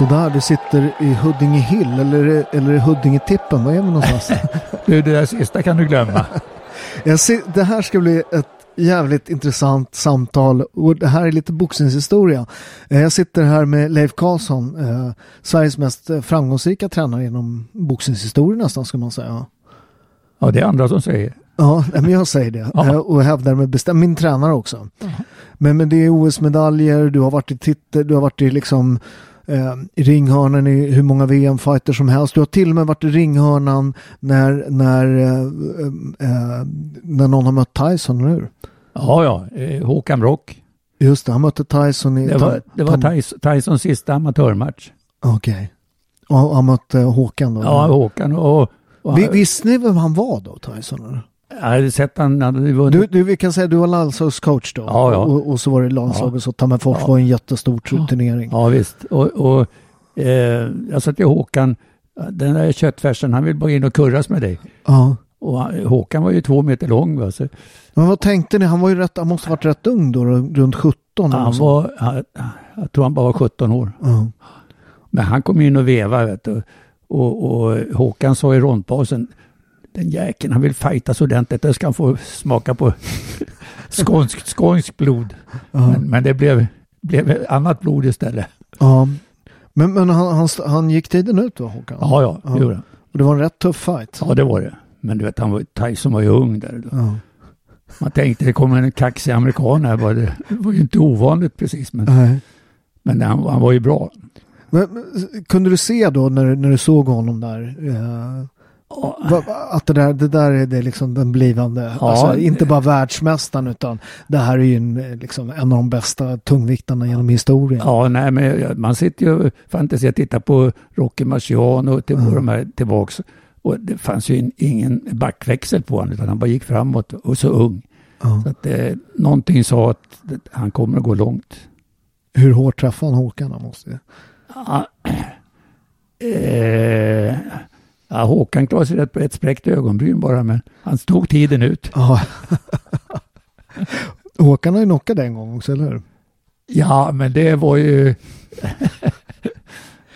Sådär, du sitter i Huddinge Hill eller, eller Huddinge Tippen. Var är vi någonstans? Du, det där sista kan du glömma. Jag ser, det här ska bli ett jävligt intressant samtal och det här är lite boxningshistoria. Eh, Jag sitter här med Leif Karlsson, eh, Sveriges mest eh, framgångsrika tränare inom boxningshistoria nästan ska man säga. Ja, det är andra som säger. Ja, men jag säger det Ja. Eh, och hävdar med bestäm Min tränare också. Men, men det är OS-medaljer, du har varit i titel, du har varit i liksom eh, i ringhörnan i hur många VM-fighter som helst. Du har till och med varit i ringhörnan när, när, eh, eh, när någon har mött Tyson, eller hur? Ja, ja. eh, Håkan Brock. Just det, han mötte Tyson i... Det var, det var Tom- Tys- Tysons sista amatörmatch. Okej. Och han mötte Håkan då? Ja, Håkan och... och Vi, visste ni vem han var då, Tyson? Eller? Jag hade sett han hade vunnit. Du, du, vi kan säga att du var landslagscoach då. Ja, ja. Och, och så var det landslaget, så Tammerfors Ja. var en jättestor turnering. Ja, visst. Och, och eh, jag sa till Håkan, den där köttfärsen, han vill bara in och kurras med dig. Ja. Och Håkan var ju två meter lång. Va? Så Men vad tänkte ni? Han var ju rätt, han måste ha varit rätt ung då, runt 17 eller han var, han, jag tror han bara var 17 år. Ja. Men han kom in och vevade. Vet du. Och, och Håkan sa i rondpausen, den jäkeln han vill fightas ordentligt, då ska han få smaka på skånskt, skånskt blod. Men, men det blev, blev annat blod istället. Ja. Men, men han, han, han gick tiden ut då, Håkan? Ja, ja, det gjorde han. Och det var en rätt tuff fight. Ja, det var det. Men du vet, han var, Tyson var ju ung där. Då. Ja. Man tänkte det kommer en kaxig amerikan här. Bara det, det var ju inte ovanligt precis, men, Nej. men han, han var ju bra. Men, kunde du se då när, när du såg honom där? Eh, att det där, det där är det liksom den blivande, Ja, alltså, inte bara världsmästaren utan det här är ju en, eh, liksom, en av de bästa tungviktarna genom historien. Ja, nej, men man sitter ju fantiserar, tittar på Rocky Marciano till Mm. de här tillbaks. Och det fanns ju in, ingen backväxel på honom, utan han bara gick framåt och så ung. Ja. Så att, eh, någonting sa att han kommer att gå långt. Hur hårt träffade han Håkan? Han måste... Ja, eh, ja, Håkan klarade sig rätt på ett spräckt ögonbryn bara, men han stod tiden ut. Ja. Håkan har ju knockat en gång också, eller hur? Ja, men det var ju...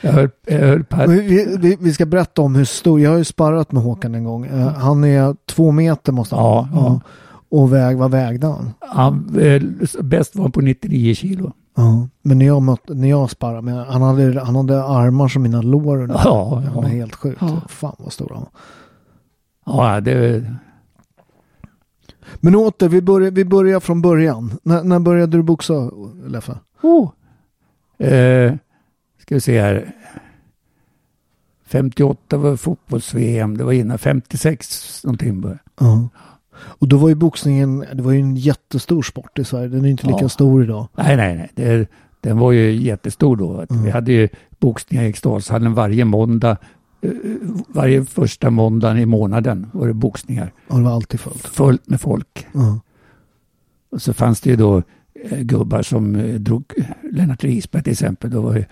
jag höll, jag höll på Vi, vi, vi ska berätta om hur stor, jag har ju sparrat med Håkan en gång. Eh, Han är två meter måste han Ja, ja. Och väg, vad vägde han? han, eh, bäst var han på 99 kilo. Ja. Men när jag, mötte, när jag sparrade med han hade, han hade armar som mina lår. Ja, Det ja. var helt sjukt. Ja. Fan vad stor han var. Ja, det... Men åter, vi börjar, vi börjar från början. När, när började du boxa, Leffe? Oh. Eh, ska vi se här. 58 var fotbolls-VM, det var innan 56 någonting. bara. Ja. Och då var ju boxningen, det var ju en jättestor sport i Sverige. Den är inte lika Ja. stor idag. Nej, nej, nej. Det, den var ju jättestor då. Mm. Vi hade ju boxning i Eriksdalshallen varje måndag. Eh, Varje första måndagen i månaden var det boxningar. Ja, det var alltid fullt. Fullt med folk. Ja. Och så fanns det ju då eh, gubbar som eh, drog Lennart Risberg till exempel. Då var ju,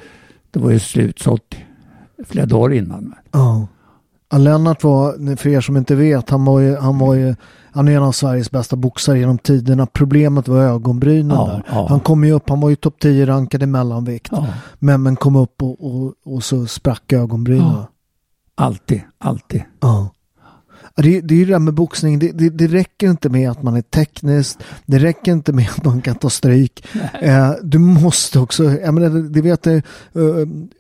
då var ju slutsålt flera dagar innan. Ja. Ja, Lennart var, för er som inte vet, han var ju, han var ju, han är en av Sveriges bästa boxare genom tiderna. Problemet var ögonbrynen Ja, där. ja. Han kom ju upp, han var ju topp 10 rankad i mellanvikt. Ja, Men, men kom upp och, och, och så sprack ögonbrynen. Alltid, alltid. Ja. Det, det är ju det där med boxning, det, det, det räcker inte med att man är tekniskt, det räcker inte med att man kan ta stryk. Eh, du måste också, jag menar, det- vet jag, eh,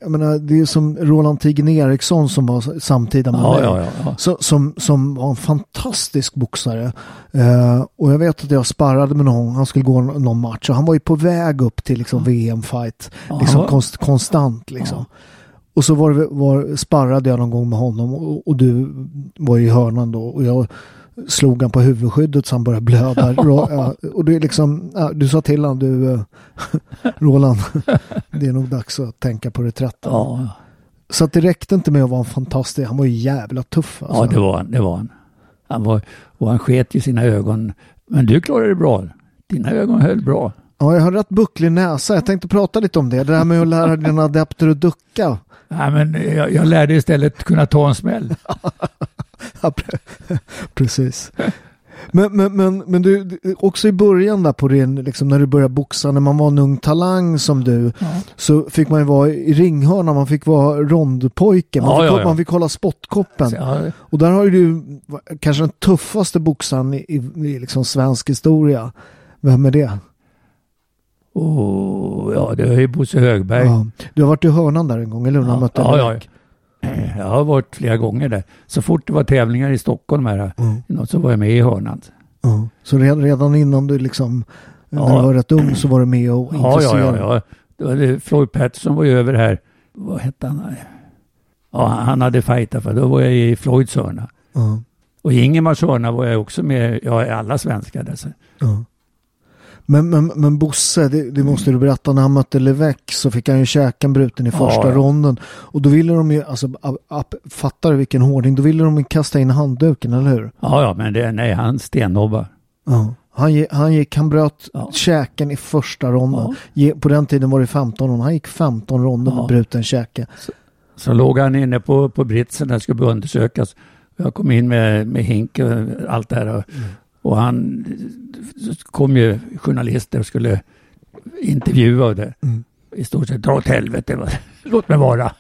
jag menar, det är som Roland Tigen Eriksson som var samtida med Ja, mig. ja, ja. Så, som, som var en fantastisk boxare. Eh, och jag vet att jag sparrade med någon, han skulle gå någon match och han var ju på väg upp till liksom VM-fight. Liksom konst, konstant liksom. Och så var, var, sparrade jag någon gång med honom och, och du var i hörnan då och jag slog han på huvudskyddet så han började blöda. Ja, och är liksom, ja, du sa till honom, du eh, Roland, det är nog dags att tänka på reträtten. ja. Så att det räckte inte med att vara en fantastisk, han var ju jävla tuff. Alltså. Ja, det var han. Det var han. han var, och han sket ju sina ögon. Men du klarade det bra. Dina ögon höll bra. Ja, jag har rätt bucklig näsa. Jag tänkte prata lite om det. Det här med att lära dina adepter att ducka. Nej, men jag, jag lärde istället kunna ta en smäll. Ja, pre- Precis. Men, men, men, men du, också i början där på din, liksom när du började boxa, när man var en ung talang som du, Ja. så fick man ju vara i ringhörnan, man fick vara rondpojke, man, Ja, fick, ja, man fick hålla spottkoppen. Och där har ju du kanske den tuffaste boxaren i, i, i liksom svensk historia. Vem är det? Och, ja, det är ju Bosse Högberg. Ja. Du har varit i hörnan där en gång, eller hur? Ja, mötte ja, ja. Jag har varit flera gånger där. Så fort det var tävlingar i Stockholm här, Mm. så var jag med i hörnan. Ja. Så redan, innan du liksom, när Ja. du var rätt ung så var du med och Ja, ja, ja. ja. Det var det, Floyd Patterson var ju över här. Vad hette han? Ja, han hade fightat för. Då var jag i Floyds hörna. Ja. Och i Ingemars hörna var jag också med, ja, i alla svenskar. Där. Så. Men, men, men Bosse, det, det måste du berätta, när han mötte Levesque så fick han ju käken bruten i första ja. ronden. Och då ville de ju, alltså, ab, ab, fattar du vilken hårding, då ville de ju kasta in handduken, eller hur? Ja, ja, men det, nej, han stennobbar. Ja. Han, han gick, han bröt Ja. käken i första ronden. Ja. På den tiden var det 15 ronder, han gick 15 ronder med Ja. bruten käke. Så låg han inne på, på britsen där skulle undersökas. Jag kom in med, med hink och allt det här. Och, och han kom ju journalister och skulle intervjua och det. Mm. I stort sett, dra åt helvete. Låt mig vara.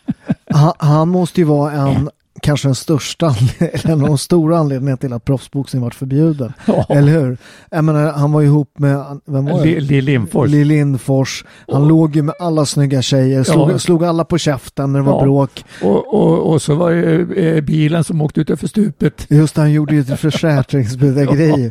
Han, han måste ju vara en, kanske den största, eller en av de stora anledningarna till att proffsboxning varit förbjuden. Ja. Eller hur? Jag menar, han var ihop med, vem var det? Lill Lill Lindfors. Lill Lindfors. Han Och- låg ju med alla snygga tjejer, slog, Ja. slog alla på käften när det var Ja. bråk. Och, och, och så var det eh, bilen som åkte ut för stupet. Just det, han gjorde ju ett försäkringsbedrägeri.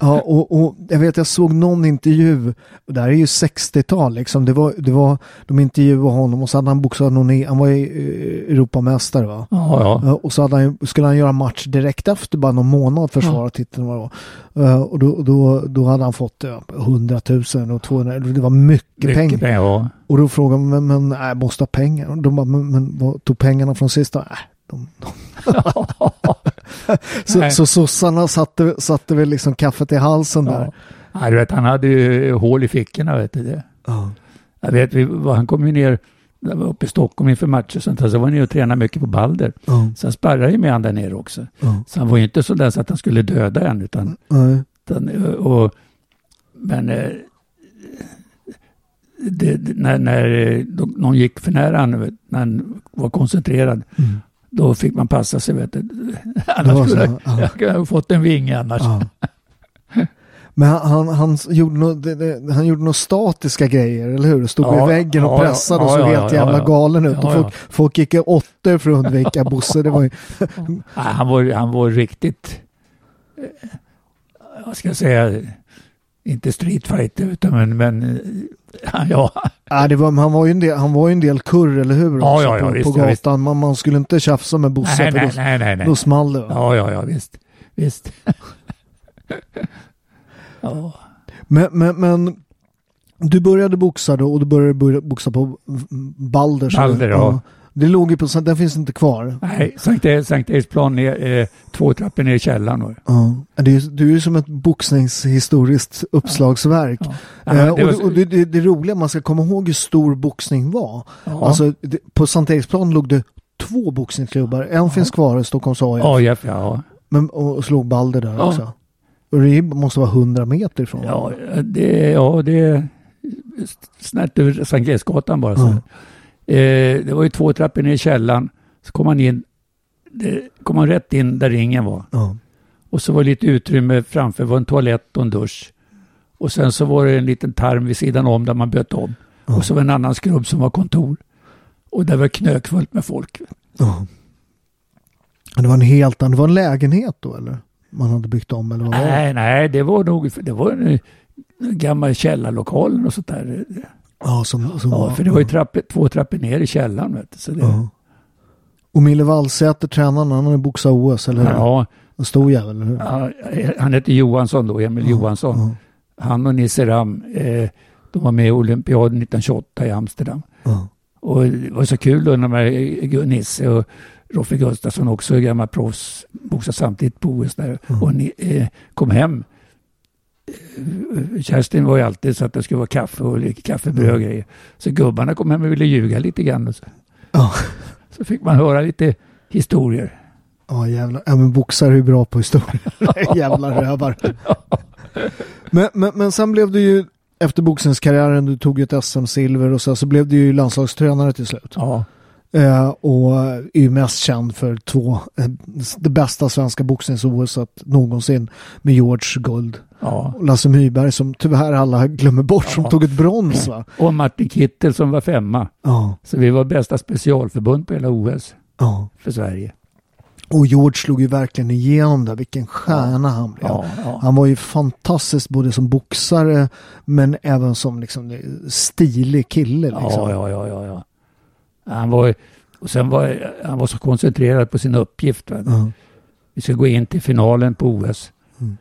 Ja, och, och jag vet, jag såg någon intervju, och det här är ju 60-tal liksom, det var, det var, de intervjuade honom och så hade han boxat någon, i- han var ju eh, Europamästare va? Ja, ja. Ja, Och så hade han, skulle han göra match direkt efter, bara någon månad försvara titeln. Vad det var. Eh, Och då, då, då hade han fått ja, 100 000 och 200 det var mycket, pengar. Mycket pengar. Ja. Och då frågade man, men, nej, jag måste ha pengar. Och de bara, men, men vad tog pengarna från sista? Nej, de, de. så, så sossarna satte, satte väl liksom kaffet i halsen där. Ja. Ja, du vet, han hade ju hål i fickorna. Vet du det. Ja. Jag vet, vi, han kom ju ner uppe i Stockholm inför matcher och sånt där, så var han nere och tränade mycket på Balder. Ja. Så han sparrade ju med han där nere också. Ja. Så han var ju inte så där så att han skulle döda en, utan, Nej. utan och, men eh, det, när, när eh, någon gick för nära han, när han var koncentrerad, Mm. Då fick man passa sig. Vet du. Annars skulle jag, ja. jag ha fått en vinge annars. Ja. Men han, han, gjorde det, han gjorde nog statiska grejer, eller hur? Stod Ja, i väggen och ja, pressade och ja, såg ja, helt ja, jävla ja. galen ut. Ja, och folk, ja. folk gick i åttor för att undvika Bosse. Det var ju, han, var, han var riktigt, eh, vad ska jag säga, inte streetfighter, utan men, men eh, ja, det var, han, var ju en del, han var en del kurr, eller hur? Ja, ja, ja, på, visst, på ja, gatan. visst. Man, man skulle inte tjafsa med Bosse, nej, för nej, då, nej, nej, nej. då small det. va? Ja, ja, ja, visst. Visst. ja. Men, men, men du började boxa då och du började börja boxa på Balders. Balder, ja. Det låg ju på, den finns inte kvar. Nej, Sankt, E- Sankt Eriksplan ner, eh, två trappor ner i källaren. var. Ja. Det är, du är ju som ett boxningshistoriskt uppslagsverk. Ja. Eh, Ja, och det och det, det, det roliga, man ska komma ihåg hur stor boxning var. Ja. Alltså, på Sankt Eriksplan låg det två boxningsklubbar. En finns kvar, Stockholms AIF. AIF, ja. Men, och slog Balder där också. Och det måste vara 100 meter ifrån. Ja, det, ja, det är snart över Sankt Eriksgatan bara. Så. Eh, det var ju två trappor ner i källaren. Så kom man in, det, kom man rätt in där ringen var. Ja. Och så var det lite utrymme framför, det var en toalett och en dusch. Och sen så var det en liten tarm vid sidan om där man bytte om. Och så var det en annan skrubb som var kontor. Och där var knökfullt med folk. Ja. Det var en helt annan, det var en lägenhet då eller? Man hade byggt om eller vad var det? Nej, nej, det var nog, det var en, en gammal källarlokal och sånt där. Ja, som, som Ja, för det var ju trappor, två trappor ner i källaren. Vet du, så det, Ja. Och Mille Wallsäter, tränaren, han hade boxat OS, eller hur? ja, En stor jävel, eller hur? Ja, han hette Johansson då, Emil Johansson. Ja. Han och Nisse Ram, eh, de var med i olympiaden 1928 i Amsterdam. Ja. Och det var så kul då när eh, Nisse och Roffe Gustafsson också, gamla proffs, boxade samtidigt på OS där. Och ni, eh, kom hem. Kerstin var ju alltid så att det skulle vara kaffe och kaffebröd och grejer. Så gubbarna kom hem och ville ljuga lite grann. Och så. Ja. så fick man höra lite historier. Ja, jävlar. Ja, men boxare är ju bra på historia. jävla rövar. men, men, men sen blev du ju, efter boxningskarriären, du tog ju ett SM-silver och så, så blev du ju landslagstränare till slut. Ja, Eh, och är ju mest känd för två, eh, det bästa svenska boxnings-OS någonsin med George Guld ja. och Lasse Myberg som tyvärr alla glömmer bort som Ja. tog ett brons va? Och Martin Kittel som var femma. Ja, Så vi var bästa specialförbund på hela OS ja. för Sverige. Och George slog ju verkligen igenom där, vilken stjärna han blev. Ja, ja. Han var ju fantastisk både som boxare men även som liksom stilig kille. Liksom. Ja, ja, ja, ja. Han var, och sen var han var så koncentrerad på sin uppgift. Ja. Vi ska gå in till finalen på OS. Mm.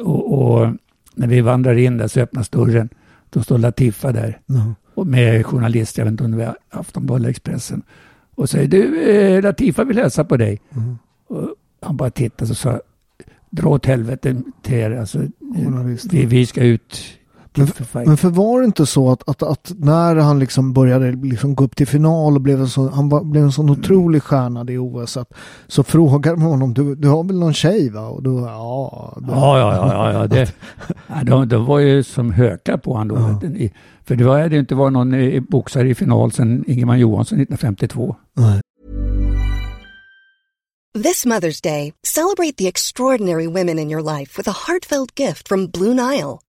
Och, och när vi vandrar in där så öppnas dörren. Då står Latifa där Ja. och med journalist, jag vet inte om det var Aftonbladet Expressen. Och säger du, eh, Latifa vill hälsa på dig. Mm. Och han bara tittade och sa, dra åt helvete till er. Alltså, vi, vi ska ut Men, fight. men för var det inte så att, att, att när han liksom började liksom gå upp till final och blev en sån, han var, blev en sån otrolig stjärna i OS att, så frågade man honom, du, du har väl någon tjej va? Och då, ja. Då, Ja, ja, ja, ja, ja. Det, de, de var ju som hökar på han då. Ja. För det var- hade ju inte varit någon eh, boxare i final sedan Ingemar Johansson 1952. Nej. This Mother's Day, celebrate the extraordinary women in your life with a heartfelt gift from Blue Nile.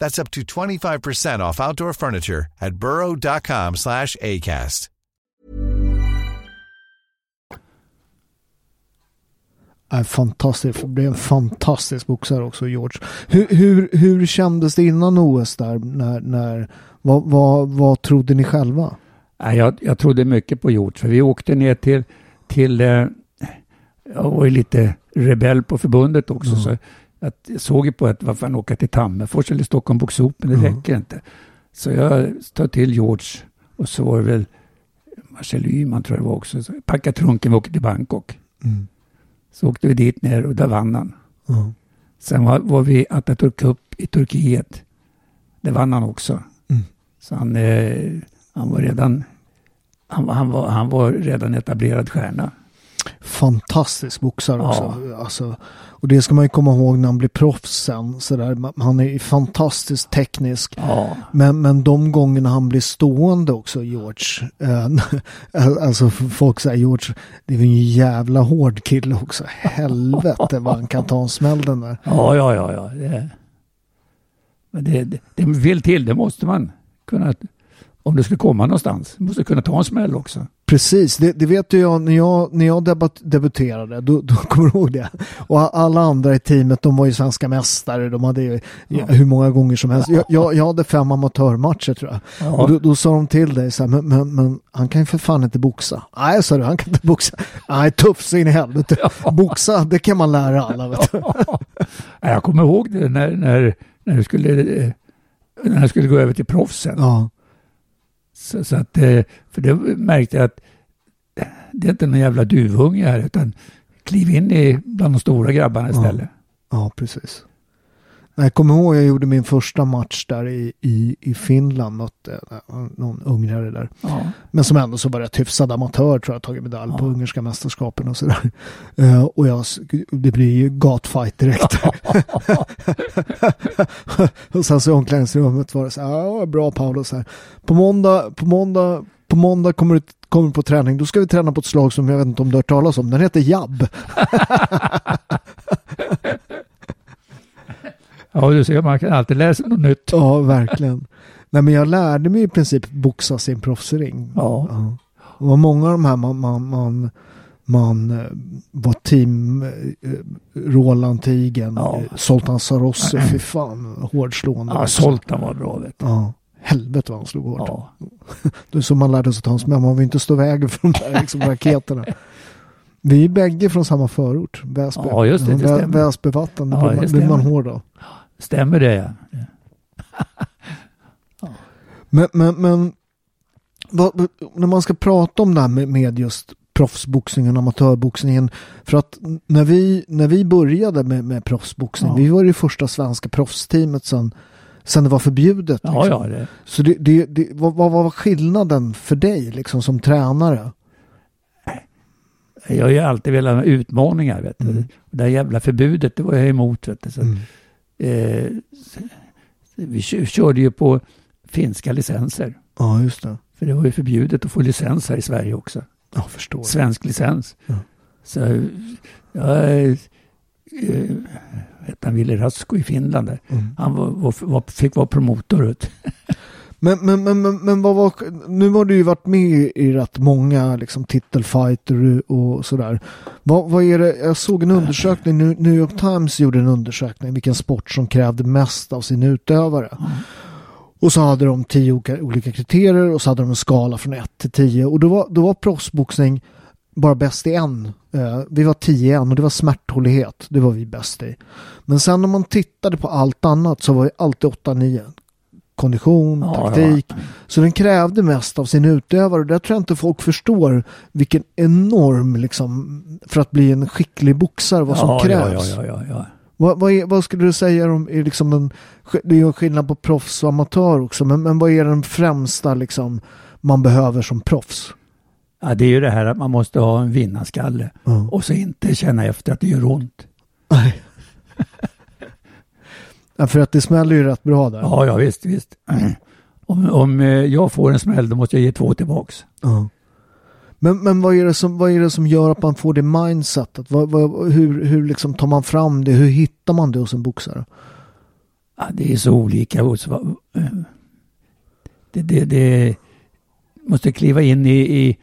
That's up to 25% off outdoor furniture at burrow.com slash ACAST. är fantastisk, blev en fantastisk boxare också, George. Hur, hur, hur kändes det innan OS där? När, när, vad, vad, vad trodde ni själva? Nej, jag, jag trodde mycket på Hjort, för vi åkte ner till, till eh, jag var ju lite rebell på förbundet också, så att jag såg ju på att varför han åka till Tammerfors eller Stockholm Boxop, men det Mm. räcker inte. Så jag tar till George och så var det väl Marcel Yman tror jag det var också. Så packade trunken och åkte till Bangkok. Mm. Så åkte vi dit ner och där vann han. Ja. Sen var, var vi Atatürk Cup i Turkiet. Det vann han också. Mm. Så han, eh, han var redan han, han, var, han var redan etablerad stjärna. Fantastisk boxare Ja. också. Alltså, och det ska man ju komma ihåg när han blir proffs sen. Så där. Han är ju fantastiskt teknisk. Ja, Men, men de gångerna han blir stående också, George. Eh, alltså folk säger George, det är ju en jävla hård kille också. Helvete vad han kan ta en smäll den där. ja, ja, ja. ja. Det, men det, det, det vill till, det måste man kunna. Om det skulle komma någonstans, måste kunna ta en smäll också. Precis, det, det vet ju jag när jag, när jag debat, debuterade, då, då kommer du ihåg det. Och alla andra i teamet, de var ju svenska mästare, de hade ju hur många gånger som helst. Jag, jag, jag hade fem amatörmatcher tror jag. Ja. Och då, då sa de till dig så här, men, men, men han kan ju för fan inte boxa. Nej, sa du, han kan inte boxa. Nej, tuff så in i helvete. Boxa, det kan man lära alla. Vet du. Ja, Jag kommer ihåg det när, när, när, du skulle, eh, när jag skulle gå över till proffsen. Ja, Så, så att, eh, för det märkte jag att det är inte någon jävla duvunge här utan kliv in i bland de stora grabbarna istället. ja, precis. Jag kommer ihåg jag gjorde min första match där i, i, i Finland, mötte eh, någon ungrare där. Ja. Men som ändå så var rätt hyfsad amatör tror jag, tagit medalj på Ja. ungerska mästerskapen och sådär. Eh, och jag, det blir ju gatfight direkt. och sen så i omklädningsrummet var det så här, bra Paolo så här. På måndag, på måndag, på måndag kommer du kommer på träning, då ska vi träna på ett slag som jag vet inte om du har hört talas om, den heter jabb. ja, du ser, man kan alltid läsa något nytt. Ja, verkligen. Nej men jag lärde mig i princip boxas i en proffsring. Ja. Det var många av de här man, man, man, man eh, var team eh, Roland Tigen, Ja. eh, Zoltan Sarossi, fy fan hårdslående. Ja, också. Soltan var bra vet du. Ja, helvete vad han slog hårt. Ja. Det är så man lärde sig ta en smäll, man vill inte stå vägen för de där liksom, raketerna. Vi är bägge från samma förort, Väsby. Ja, just det, det. Väsbyvatten, det Ja, blir, man, blir man stämmer. hård av. Stämmer det ja. Men, men, men vad, när man ska prata om det här med, med just proffsboxningen amatörboxningen. För att när vi, när vi började med, med proffsboxning, Ja. vi var det första svenska proffsteamet sen, sen det var förbjudet. Ja, liksom. ja. Det, Så det, det, det, vad, vad var skillnaden för dig liksom, som tränare? jag har ju alltid velat ha utmaningar vet du. Mm. Det här jävla förbudet, det var jag emot vet du. Så, Mm. Eh, vi kö- körde ju på finska licenser. Ja, just det. För det var ju förbjudet att få licens här i Sverige också. Jag förstår. Svensk licens. Ja. Så jag eh, vet han, Ville Rasko i Finland där. Mm. Han var, var, var, fick vara promotor. Men, men, men, men, men vad var, nu har du ju varit med i rätt många liksom, titelfighter och sådär. Vad, vad är det, jag såg en undersökning, New York Times gjorde en undersökning vilken sport som krävde mest av sin utövare. Och så hade de tio olika, kriterier och så hade de en skala från ett till tio. och då var, då var proffsboxning bara bäst i en. Eh, vi var 10 i en och det var smärthållighet. Det var vi bäst i. Men sen om man tittade på allt annat så var vi alltid 8-9. Kondition, Ja, taktik. Så den krävde mest av sin utövare. Där tror jag inte folk förstår vilken enorm, liksom, för att bli en skicklig boxare, vad som ja, krävs. Ja, ja, ja, ja. Vad, vad, är, vad skulle du säga om är liksom den, det är ju en skillnad på proffs och amatör också, men, men vad är den främsta liksom, man behöver som proffs? ja. Det är ju det här att man måste ha en vinnarskalle. Ja. Och så inte känna efter att det gör ont. Nej. ja, för att det smäller ju rätt bra där. Ja, ja visst, visst. Om, om eh, jag får en smäll då måste jag ge två tillbaks. Ja. Men, men vad, är det som, vad är det som gör att man får det mindsetet? Vad, vad, hur hur liksom tar man fram det? Hur hittar man det hos en boxare? Ja, det är så olika. eh, Det, det, det måste kliva in i, i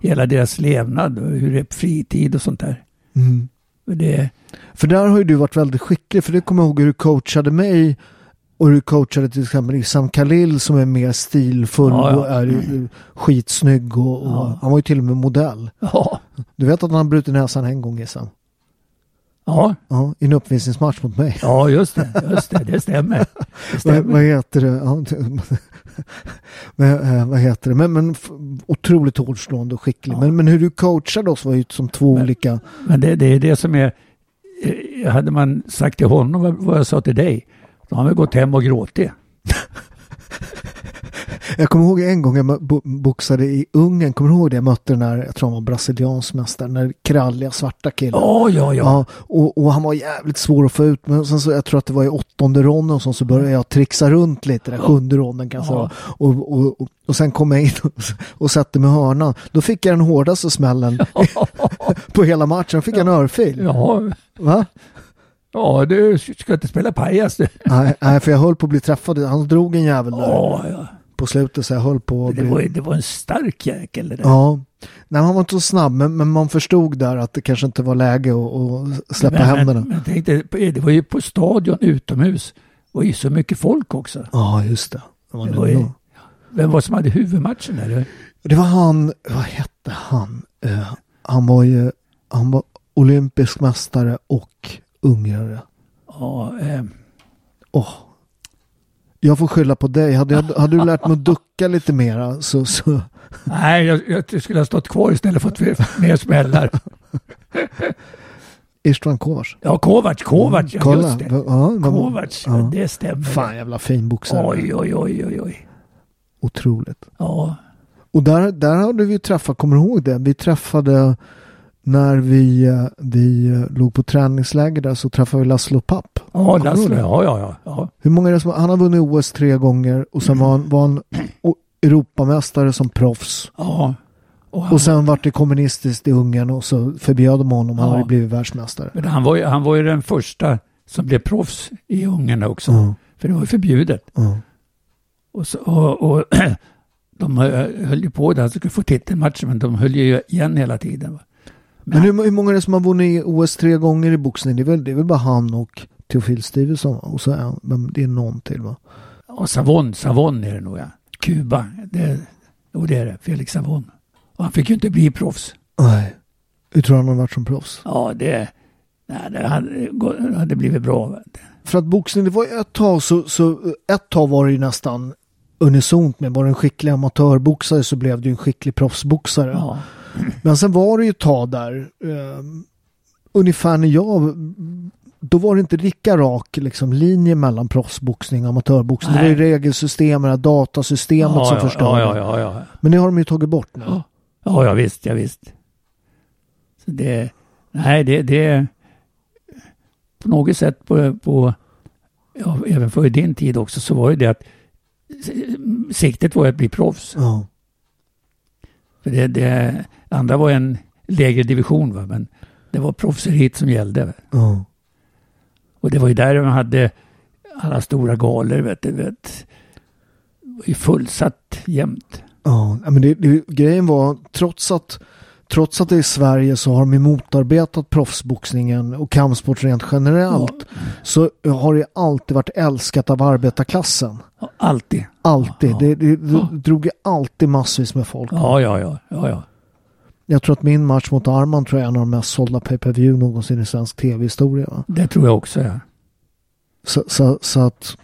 hela deras levnad, hur det är fritid och sånt där. Mm. För Det, För där har ju du varit väldigt skicklig, för det kommer ihåg hur du coachade mig och du coachade till exempel Issam Khalil som är mer stilfull Ja, ja. och är ju skitsnygg och, och Ja. han var ju till och med modell. Du vet att han har brutit näsan en gång Issam? Ja, Ja, i en uppvisningsmatch mot mig. ja, just det, just det, det stämmer. Det Vad, stämmer. vad heter det? Ja, men, eh, vad heter det? Men, men otroligt hårdslående och skicklig. Ja. Men, men hur du coachade oss var ju som två Men- olika... Men det, det är det som är, eh, hade man sagt till honom vad, vad jag sa till dig, då har han väl gått hem och gråtit. Jag kommer ihåg en gång jag boxade i Ungern. Kommer du ihåg det? Jag mötte den där, jag tror han var brasiliansk mästare, den där kralliga svarta killen. Ja, ja, ja. Ja, och, och han var jävligt svår att få ut. Men sen så, jag tror att det var i åttonde ronden och så, så började jag trixa runt lite, den sjunde ronden kanske. Var. Och, och, och, och sen kom jag in och, och satte mig i hörnan. Då fick jag den hårdaste smällen på hela matchen. Jag fick en örfil. Ja, Va? ja, du ska inte spela pajas du. Nej, nej, för jag höll på att bli träffad. Han drog en jävel där Ja, ja. På slutet så jag höll på att Det bli... var, det var en stark jäkel det där. Ja, nej, han var inte så snabb, men, men man förstod där att det kanske inte var läge att, att släppa men, händerna. Men, men tänk dig, det var ju på stadion utomhus. Det var ju så mycket folk också. Ja, just det. Det var, Det det, var ju, vem var det som hade huvudmatchen där? det var han, vad hette han? Eh, han var ju, han var olympisk mästare och ungrare. Ja, eh, Åh. Jag får skylla på dig. Hade, jag, hade du lärt mig att ducka lite mera så, så nej, jag, jag skulle ha stått kvar istället för att mer smällar. Istvan Kovacs. Ja, Kovacs, Kovacs, ja, just det. Ja, Kovacs, ja. ja. det stämmer. Fan jävla fin boxare. Oj, oj, oj, oj, oj. Otroligt. Ja, Och där, där hade vi träffat, kommer du ihåg det? Vi träffade när vi, eh, vi eh, låg på träningsläger där så träffade vi Laszlo Papp. Ja det? ja, ja, ja, ja. Hur många är det som, han har vunnit OS tre gånger och sen var han, var han Europamästare som proffs. ja. Och han, Och sen vart det kommunistiskt i Ungern och så förbjöd de honom. Han Ja. hade blivit världsmästare. men han, var ju, han var ju den första som blev proffs i Ungern också. Ja, För det var ju förbjudet. ja. Och, så, och, och de hö- höll ju på där, han skulle få titelmatchen, men de höll ju igen hela tiden. va. Men hur, hur många är det som har vunnit OS tre gånger i boxning? Det är väl, det är väl bara han och Theophil Stevenson va? och så är, men det är någon till va? Och Savon, Savon är det nog ja. Kuba, det, jo, det är det. Felix Savon. Och han fick ju inte bli proffs. Nej. Hur tror du han har varit som proffs? Ja, det, nej, det hade, hade blivit bra. För att boxning, det var ju ett tag så, så ett tag var det ju nästan unisont med. Var det en skicklig amatörboxare så blev ju en skicklig proffsboxare. Ja, Men sen var det ju ett tag där, eh, ungefär när jag, då var det inte lika rak liksom, linje mellan proffsboxning och amatörboxning. Det var ju Nej. regelsystemen, här datasystemet ja, som ja, förstörde. ja, ja. Men det har de ju tagit bort nu. Ja. Ja, ja visst, ja visst. Så det, nej, det, det på något sätt på, på ja, även för din tid också så var det det att siktet var att bli proffs. Ja. För det, det andra var en lägre division va? men det var proffseriet som gällde. Va? ja. Och det var ju där man hade alla stora galor. Vet du, vet. Ju fullsatt jämt. Ja, men det, det, grejen var, trots att, trots att det är Sverige så har de motarbetat proffsboxningen och kampsport rent generellt. Så har det alltid varit älskat av arbetarklassen. Ja, Alltid. Alltid. Ja. Det, det, det drog ju alltid massvis med folk. Ja, ja, ja. ja, ja. Jag tror att min match mot Arman tror jag är en av de mest sålda pay-per-view någonsin i svensk tv-historia. Det tror jag också. Ja. Så, så, så att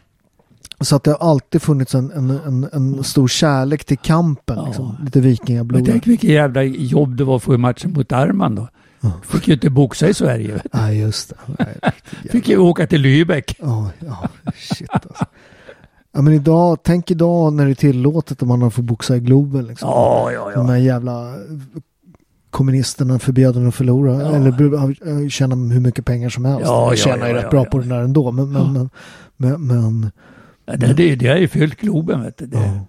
så att det har alltid funnits en, en, en, en stor kärlek till kampen. Ja. Liksom. Lite Men vikingablod. tänk vilket jävla jobb det var för matchen mot Arman då. Fick ju inte boxa i Sverige. Nej, just det. Nej, Fick ju åka till Lübeck. Ja, ja, shit alltså. Ja, men idag, tänk idag när det är tillåtet om man fått boxa i Globen. Liksom. Ja, ja, De ja. här jävla kommunisterna förbjöd en att förlora. Ja. Eller äh, tjäna hur mycket pengar som helst. Ja, Jag ja, tjänar ju ja, rätt ja, bra ja. på den där ändå. Men, men, men, men, men ja det, det, det har ju fyllt Globen. Vet du. Det,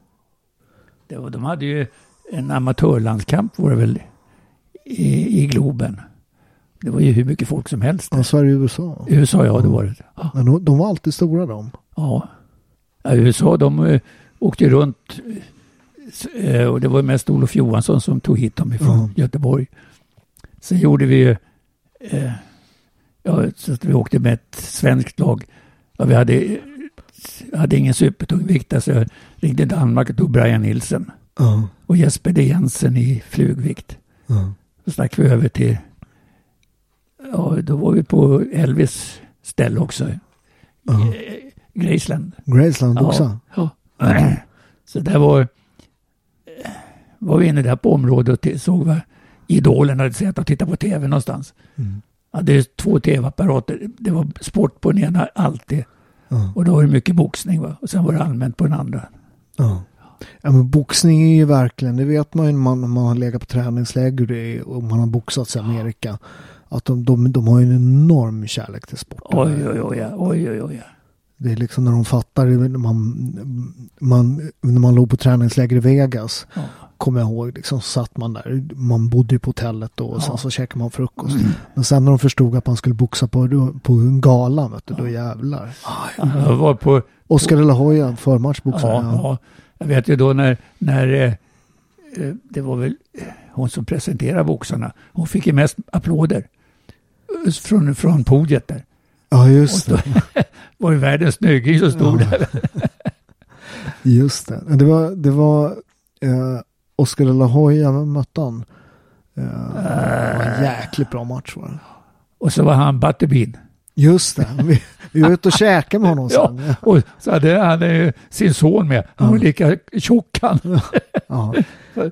ja. det de hade ju en amatörlandskamp var det väl i, i Globen. Det var ju hur mycket folk som helst. Ja, Sverige och USA. USA, ja det var det. Ja. Men de, var alltid stora de. Ja. ja USA de eh, åkte runt eh, och det var mest Olof Johansson som tog hit dem ifrån Ja. Göteborg. Sen gjorde vi ju, eh, ja, så att vi åkte med ett svenskt lag. Ja, vi hade, hade ingen supertungviktare så jag ringde Danmark och tog Brian Nilsen Ja, och Jesper D. Jensen i flugvikt. ja. Så stack vi över till, ja då var vi på Elvis ställe också. Ja. Eh, Graceland. Graceland boxa. Ja. Så där var, var vi inne där på området och såg vad idolen hade sett och tittade på tv någonstans. Mm. hade två tv-apparater. Det var sport på den ena alltid. Ja. Och då var det mycket boxning va? och sen var det allmänt på den andra. Ja. Ja, men boxning är ju verkligen, det vet man ju när man, när man har legat på träningsläger och det är- och man har boxats i Amerika. Att de, de, de har ju en enorm kärlek till sporten. Oj, oj, oj, ja. oj, oj, oj. Det är liksom när de fattar, när man, man, när man låg på träningsläger i Vegas, Ja. Kommer jag ihåg, liksom, så satt man där, man bodde ju på hotellet då och sen Ja. så käkade man frukost. Men sen när de förstod att man skulle boxa på, på en gala, vet du, då jävlar. Jag var på, Oscar de la Hoya, förmatchboxare. ja, ja. Jag vet ju då när, när eh, eh, det var väl eh, hon som presenterade boxarna. Hon fick ju mest applåder från, från podiet där. ja, just det. var ju världens snygging som stod Ja. där. Just det. Det var, det var eh, Oscar de la Hoya, mötte han? Eh, var en jäkligt bra match var det. Och så var han Butterbean. Just det. Vi, vi var ute och käkade med honom Ja, sen. och så hade han eh, sin son med. Han var Ja. lika tjock han. Ja.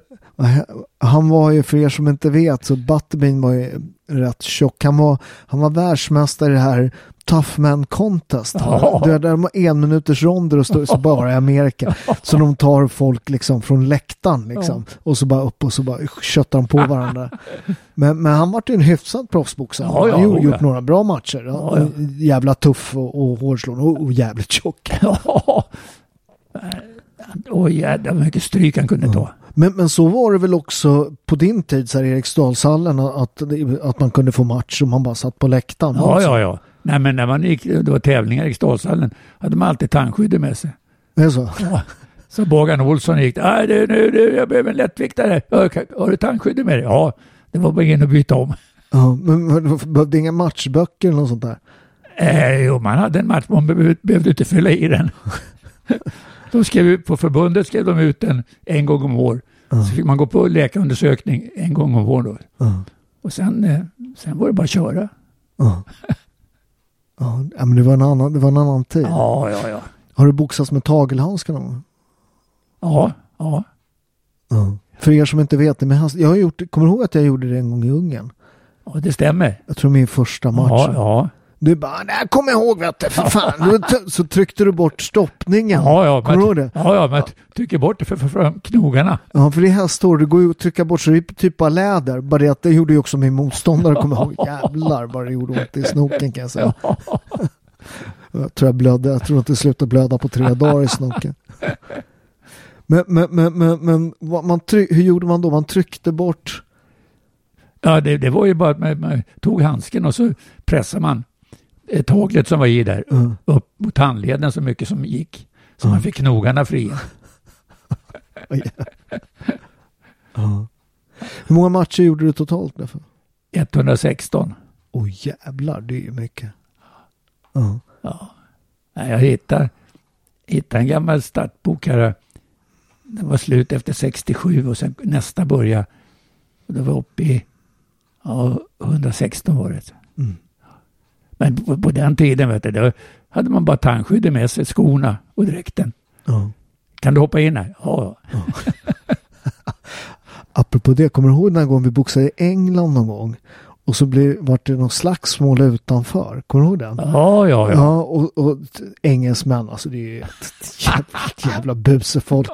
Han var ju, för er som inte vet, så Butterbean var ju rätt tjock. Han var, han var världsmästare i det här Tough Man Contest. Ja. Det är där de har en minuters ronder och står så bara i Amerika. Så de tar folk liksom från läktaren liksom. Och så bara upp och så bara köttar de på varandra. Men, men han var ju en hyfsad proffsboxare. Ja, ja, han har ju ja. gjort några bra matcher. Ja, ja. Jävla tuff och, och hårdslående och, och jävligt tjock. Ja. Jädrar vad mycket stryk han kunde ta. Men, men så var det väl också på din tid, så här, Eriksdalshallen, att, att man kunde få match och man bara satt på läktaren. Ja, Alltså. ja, ja. Nej, men när man gick, det var tävlingar i Eriksdalshallen, hade man alltid tandskyddet med sig. Det är så? Ja. Så Bagan Olsson gick, nej du, nu, nu, jag behöver en lättviktare. Har du tandskyddet med dig? Ja, det var bara in och byta om. Ja, men, behövde inga matchböcker eller något sånt där? Eh, jo, man hade en match, man behövde, inte fylla i den. de skrev på förbundet skrev de ut den en gång om år. Ja. Så fick man gå på läkarundersökning en gång om år då. Ja. Och sen, eh, sen var det bara att köra. Ja. Ja, men det var en annan, det var en annan tid. Ja, ja, ja. Har du boxats med tagelhandskar någon gång? Ja, ja. Ja. För er som inte vet det, men jag har gjort, kommer du ihåg att jag gjorde det en gång i Ungern? ja det stämmer. Jag tror min första match. Ja, ja. Du bara, nej kommer jag ihåg vet du, för fan. Så tryckte du bort stoppningen. Ja, ja, Kommer du det? Ja, ja, men jag trycker bort det för, för, för knogarna. Ja, för det är hästhår, det går ju att trycka bort så det är typ bara läder. Bara det att det gjorde ju också min motståndare, kommer ihåg. Jävlar vad det gjorde ont i snoken kan jag säga. Jag tror jag blödde, jag tror inte det slutade blöda på tre dagar i snoken. Men, men, men, men, men man tryck, hur gjorde man då? Man tryckte bort... Ja, det, det var ju bara att man, man tog handsken och så pressade man taglet som var i där Ja. upp mot handleden så mycket som gick. Så Ja. man fick knogarna fria. Ja. Hur många matcher gjorde du totalt? Därför? 116. Åh jävlar, det är ju mycket. Ja. Ja. Jag hittade, hittade en gammal startbok här. Den var slut efter 67 och sen nästa började. Och det var uppe i ja, 116 var det. Mm. Men på, på den tiden vet du, då hade man bara tandskyddet med sig, skorna och dräkten. Ja. Kan du hoppa in här? Ja. Apropå det, kommer du ihåg den här gången vi boxade i England någon gång? Och så blev, vart det någon slagsmål utanför. Kommer du ihåg den? Ja, ja, ja. Ja, och, och engelsmän, alltså det är ju ett jävla, jävla busefolk.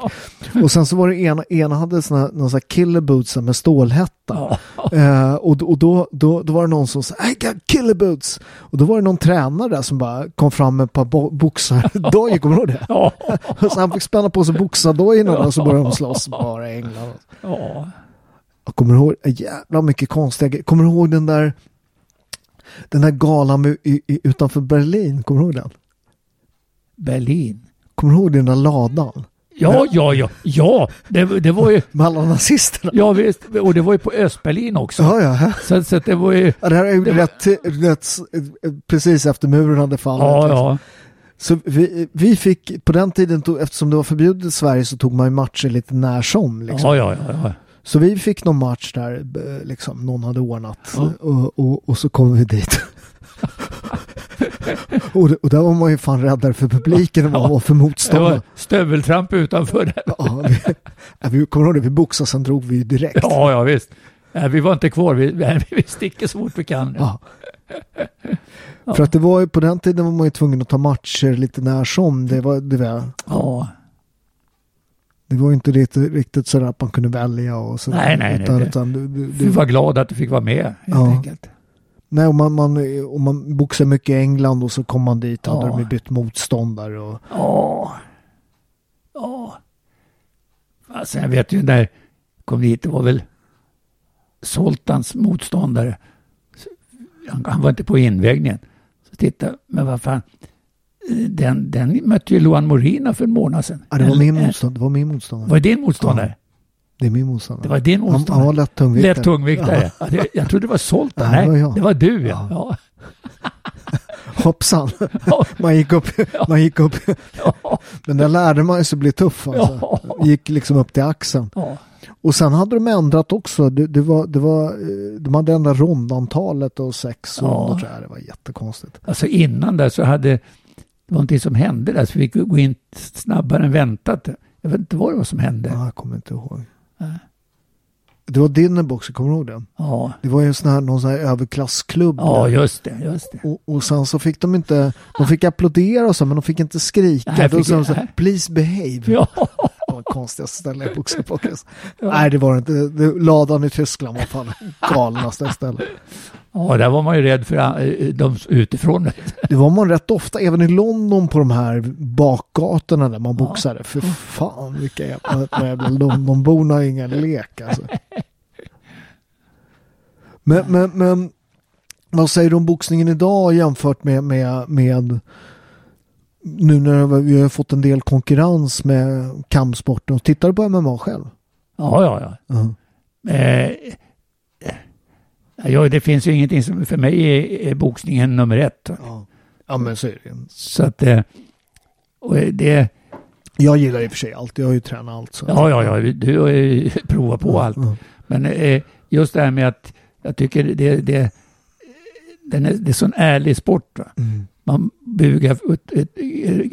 Och sen så var det ena, ena hade såna, någon sån här killer boots med stålhätta. Ja. Eh, och och då, då, då var det någon som sa I got killer boots. Och då var det någon tränare där som bara kom fram med ett par bo- boxardojor, kommer du ihåg det? Ja. Så han fick spänna på sig boxardojorna och så började de slåss bara i England. ja. Jag kommer ihåg jävla mycket konstiga. Kommer du ihåg den där den där galan med, i, i, utanför Berlin? Kommer du ihåg den? Berlin. Kommer du ihåg den där ladan? Ja, ja, ja. Ja, det, det var ju... Med alla nazisterna? Ja, visst. Och det var ju på Östberlin också. Ja, ja. Så, så det var ju... ja det här är ju Det var- rätt, rätt, precis efter muren hade fallit. Ja, ja. Så vi, vi fick, på den tiden, tog, eftersom det var förbjudet i Sverige så tog man ju matcher lite när som. Liksom. Ja, ja, ja. ja. Så vi fick någon match där eh, liksom, någon hade ordnat Ja. och, och, och så kom vi dit. och, och där var man ju fan räddare för publiken än vad man var för var stöveltramp utanför. Ja, vi, ja, vi kommer ihåg det, vi boxade sen drog vi ju direkt. Ja, ja, visst. Nej, vi var inte kvar. Vi, nej, vi sticker så fort vi kan. Ja. För att det var ju på den tiden var man ju tvungen att ta matcher lite när som. Det var, det var, Ja, det var inte riktigt, riktigt sådär att man kunde välja och sådär. Nej, nej, nej, Utan, det- utan du, du, du var glad att du fick vara med helt Ja. enkelt. nej, om man, man, om man boxar mycket i England och så kom man dit hade Ja. de ju bytt motståndare. Och, Ja. Ja. Alltså, jag vet ju när kom dit, det var väl Soltans motståndare. Han, han var inte på invägningen. Så titta, men vad fan. Den, den mötte ju Luan Morina för en månad sedan. ja, det, var min en- motståndare, det var min motståndare. Var det din motståndare? Det är min motståndare. Det var din han, han var motståndare? lätt tungviktare. Lätt tungviktare. Ja. det, jag trodde det var Soltan. Nej, det var jag. det var du ja. Ja. ja. Hoppsan. Ja. Man gick upp, man gick upp. ja. Men där lärde man sig bli tuff alltså. Ja. Gick liksom upp till axeln. ja. Och sen hade de ändrat också. Det, det var, det var, eh, de hade ändrat rondantalet och sex Ja. jag. Det var jättekonstigt. Alltså innan där så hade det var någonting som hände där så vi fick gå in snabbare än väntat. Jag vet inte vad det var som hände. Ja, jag kommer inte ihåg. Nej. Det var Dinnerboxer, kommer du ihåg det? Ja, Det var ju en sån här, någon sån här överklassklubb. ja där. just det, just det. och, och sen så fick de inte, de fick applådera och så, men de fick inte skrika. Nej, Då sa de så här, please behave. Ja, Det var konstigaste stället jag boxade på. Ja. Nej, det var det inte. Ladan i Tyskland var fan galnaste stället. Ja, där var man ju rädd för eh, de utifrån. Det var man rätt ofta, även i London på de här bakgatorna där man boxade. För fan vilka jävla, Londonborna har ingen lek alltså. Men, men, men vad säger du om boxningen idag jämfört med, med, med nu när vi har fått en del konkurrens med kampsporten. Tittar du på MMA själv? Ja, ja, ja. Ja. Eh, ja, det finns ju ingenting som för mig är, är boxningen nummer ett. Ja. ja, men så är det. Så att eh, och det, Jag gillar i och för sig allt. Jag har ju tränat allt. Så. ja, ja, ja, du har ju provat på allt. Ja. Men eh, just det här med att jag tycker det, det, den är, det är sån ärlig sport. Mm. Man bugar,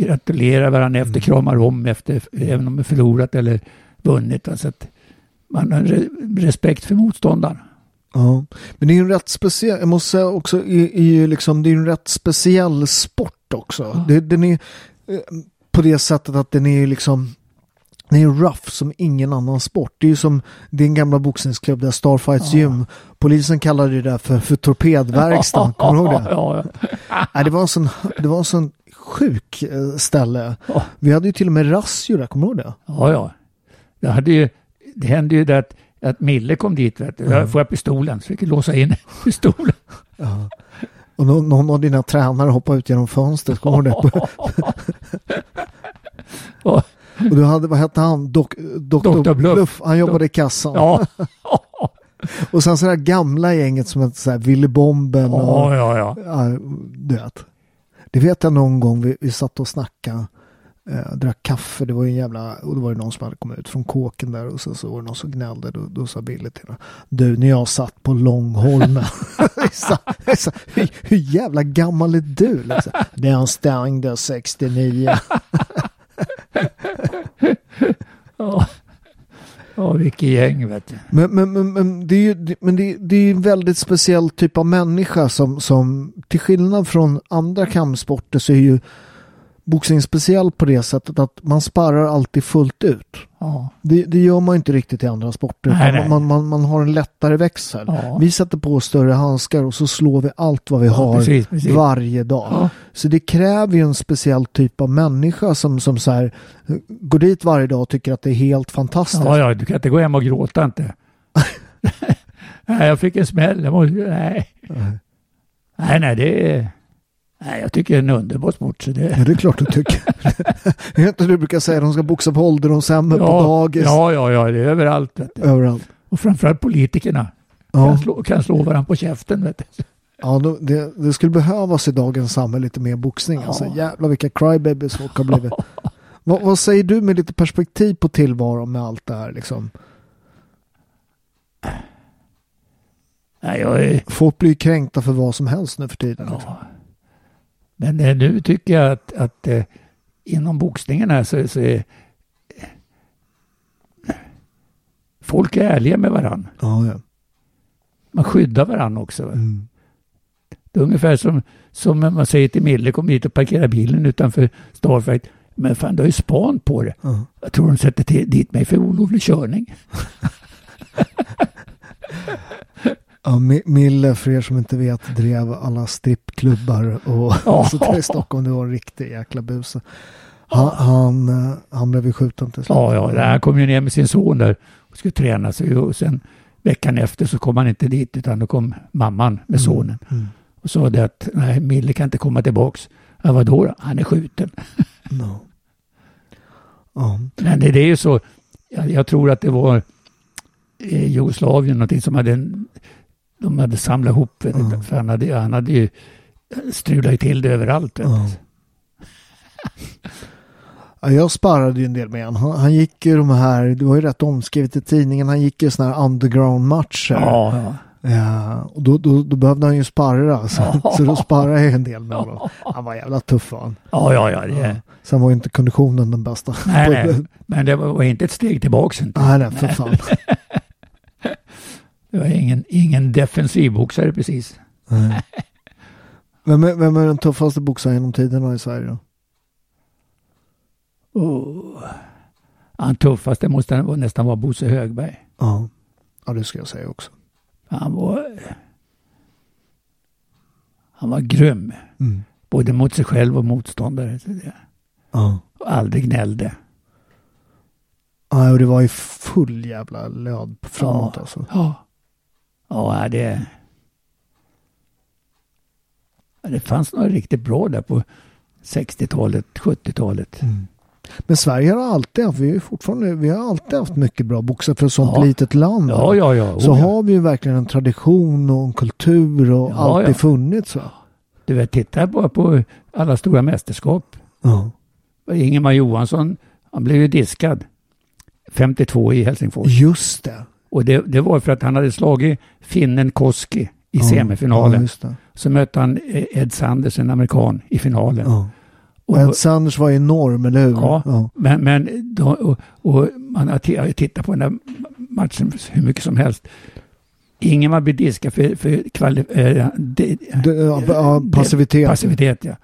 gratulerar varandra efter, kramar om efter, även om man förlorat eller vunnit. va? Så att man har re- respekt för motståndaren. Ja, men det är en rätt speciell, jag måste säga också, i, i liksom, det är en rätt speciell sport också. Det, den är eh, på det sättet att den är liksom, den är rough som ingen annan sport. Det är ju som din gamla boxningsklubb där Starfights gym. Polisen kallade det där för, för torpedverkstan, kommer du ihåg det? Ja, ja. Nej, det var en sån, det var en sån sjuk eh, ställe. Ja. Vi hade ju till och med razzior där, kommer du ihåg det? Ja, ja. Det, hade ju, det hände ju det att, att Mille kom dit. Vet du. Jag får jag pistolen, så fick jag låsa in pistolen. Ja. Och någon, någon av dina tränare hoppade ut genom fönstret, kommer du ihåg? Ja. Och du hade, vad hette han? Dok, Doktor Dr. Bluff. Bluff. Han jobbade i kassan. Ja, Och sen så det här gamla gänget som hette så här Willy Bomben och ja, ja. ja. ja, du vet. Det vet jag någon gång vi, vi satt och snackade. Eh, drack kaffe, det var ju en jävla, och då var det någon som hade kommit ut från kåken där och sen så var det någon som gnällde, då, då sa Billy till honom, du när jag satt på Långholmen, hur, hur jävla gammal är du? Liksom. Den stängde 69. Ja, ja vilket gäng vet du. Men, men, men, men det är ju men det, det är en väldigt speciell typ av människa som, som till skillnad från andra kampsporter så är ju boxning speciell på det sättet att man sparrar alltid fullt ut. Ja, Det, det gör man inte riktigt i andra sporter. Nej, nej. Man, man, man har en lättare växel. Ja. Vi sätter på större handskar och så slår vi allt vad vi Ja, har precis, precis. varje dag. Så det kräver ju en speciell typ av människa som, som så här, går dit varje dag och tycker att det är helt fantastiskt. ja, ja, du kan inte gå hem och gråta inte. nej, jag fick en smäll. Jag måste, nej. nej, nej, det är... Nej, jag tycker det är en underbar sport. Så det, Ja, det är klart du tycker. är inte du brukar säga att de ska boxa på ålderdomshemmet, på ja, dagis, ja, ja, ja, det är överallt. Överallt. Och framförallt politikerna kan, Ja, slå, kan slå varandra på käften. Vet du. ja det, det skulle behövas i dagens samhälle lite mer boxning. Alltså, Ja. jävlar vilka crybabies folk har blivit. vad, vad säger du med lite perspektiv på tillvaron med allt det här? Liksom? Nej, jag är, Folk blir kränkta för vad som helst nu för tiden. Liksom. Men eh, nu tycker jag att, att eh, inom boxningen här så, så är folk är ärliga med varandra. Ja, ja. Man skyddar varandra också. Mm. Det är ungefär som, som man säger till Mille, kom hit och parkera bilen utanför Starfight. Men fan, du har ju span på det. Ja. Jag tror de sätter till, dit mig för olovlig körning. Ja, Mi- Mille, för er som inte vet, drev alla strippklubbar och Ja. så där i Stockholm. Det var en riktig jäkla buse. Han, han, eh, han blev ju skjuten till slut. Ja, ja, han kom ju ner med sin son där och skulle träna sig. Och sen veckan efter så kom han inte dit utan då kom mamman med sonen. Mm. Och sa det att nej, Mille kan inte komma tillbaks. Ja, vadå då? Han är skjuten. No. Ja. Men det, det är ju så, jag, jag tror att det var eh, Jugoslavien någonting som hade, en, de hade samlat ihop, Ja. du, för han hade, han hade ju strulat till det överallt. Vet Ja. Ja, jag sparrade ju en del med honom. Han, han gick ju de här, det var ju rätt omskrivet i tidningen, han gick ju sådana här underground-matcher. Ja, ja. Ja, och då, då, då behövde han ju sparra, så, Ja. så då sparrade jag en del med honom. Han var jävla tuff han. Ja, ja, ja. Det, Sen var ju inte konditionen den bästa. nej, nej. Men det var, var inte ett steg tillbaks inte. Nej, nej, för fan. Det var ingen, ingen defensivboxare precis. Nej. Vem är, vem är den tuffaste boxaren genom tiderna i Sverige då? Oh. Han tuffaste måste nästan vara Bosse Högberg. Ja. ja, det ska jag säga också. Han var... Han var grym. Mm. Både mot sig själv och motståndare. Ja. Och aldrig gnällde. ja, och det var ju full jävla löd framåt Ja. alltså. Ja. Ja, det... Det fanns några riktigt bra där på 60-talet, 70-talet. Mm. Men Sverige har alltid haft, vi, är fortfarande, vi har alltid haft mycket bra boxare för ett sånt Ja. litet land. Ja, ja, ja. Så Oh, ja. har vi ju verkligen en tradition och en kultur och Ja, alltid ja. funnits. Va? Du vet, titta bara på alla stora mästerskap. Ja. Ingemar Johansson, han blev ju diskad 52 i Helsingfors. Just det. Och det, det var för att han hade slagit finnen Koski i Ja. semifinalen. Ja. Så mötte han eh, Ed Sanders, en amerikan, i finalen. Ja. Och, Ed Sanders var enorm, eller hur? Ja. ja. men men då, och, och man har tittat på den där matchen hur mycket som helst. Ingemar blir diskad för, för kvali, eh, de, Det, ja, ja, passivitet. passivitet. Ja.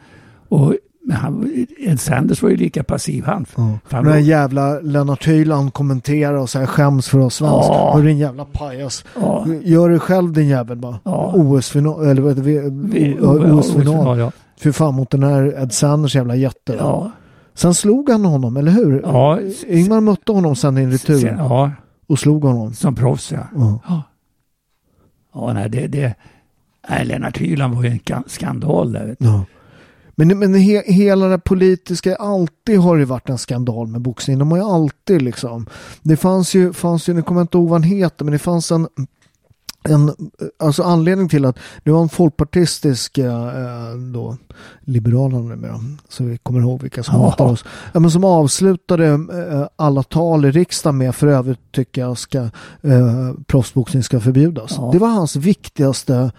Och men han, Sanders var ju lika passiv han. Ja. Fan, Den här då- jävla Lennart Hyland kommenterar och säger skäms för oss svenskar. Ja. Hör din jävla pajas. Ja. Gör det själv din jävel bara. Ja. OS-final, eller vad heter OS-final. Ja. För fan mot den här Ed Sanders jävla jätte. Ja. Sen slog han honom, eller hur? Ja. Ingmar mötte honom sen i retur Sen, ja, och slog honom. som proffs ja. Ja. Ja, ja nej, det, det, nej, Lennart Hyland var ju en kan- skandal där. Vet du. Ja. Men, men he, hela det politiska, alltid har det varit en skandal med boxning. De har ju alltid liksom. Det fanns ju, fanns ju nu kommer jag inte ihåg vad han heter, men det fanns en en, alltså anledning till att det var en folkpartistisk eh, då, Liberalerna numera, så vi kommer ihåg vilka som hatar oss. Ja, men som avslutade eh, alla tal i riksdagen med för övrigt tycker jag ska eh, proffsboxning ska förbjudas. Ja. Det var hans viktigaste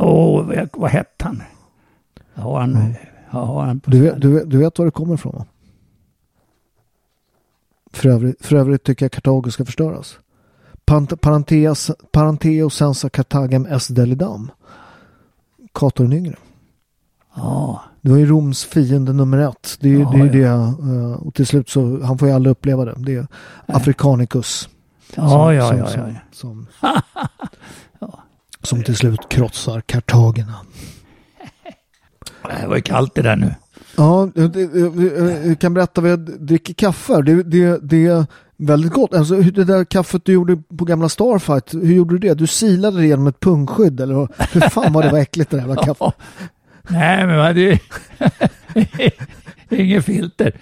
Åh, vad, vad hette han? Ja, han, ja, han Du vet, du, vet, du vet var det kommer ifrån va? För övrigt, för övrigt tycker jag Kartago ska förstöras. Pant, parenteas, parenteo sensa Cartagem est delidam. Cato den yngre. Ja, Det var ju Roms fiende nummer ett. Det är ju Ja, det, är ja. det. eh, Och till slut så, han får ju aldrig uppleva det. Det är Africanicus. ja, som, ja, som, ja, som, ja. Som, som till slut krossar Kartagerna. Det var ju kallt det där nu. Ja, det- det- jag kan berätta vad jag dricker kaffe. Det, det, det är väldigt gott. Alltså, det där kaffet du gjorde på gamla Starfight, hur gjorde du det? Du silade det genom ett pungskydd eller hur fan var det var äckligt det där jävla kaffet? Nej, men det Ingen filter.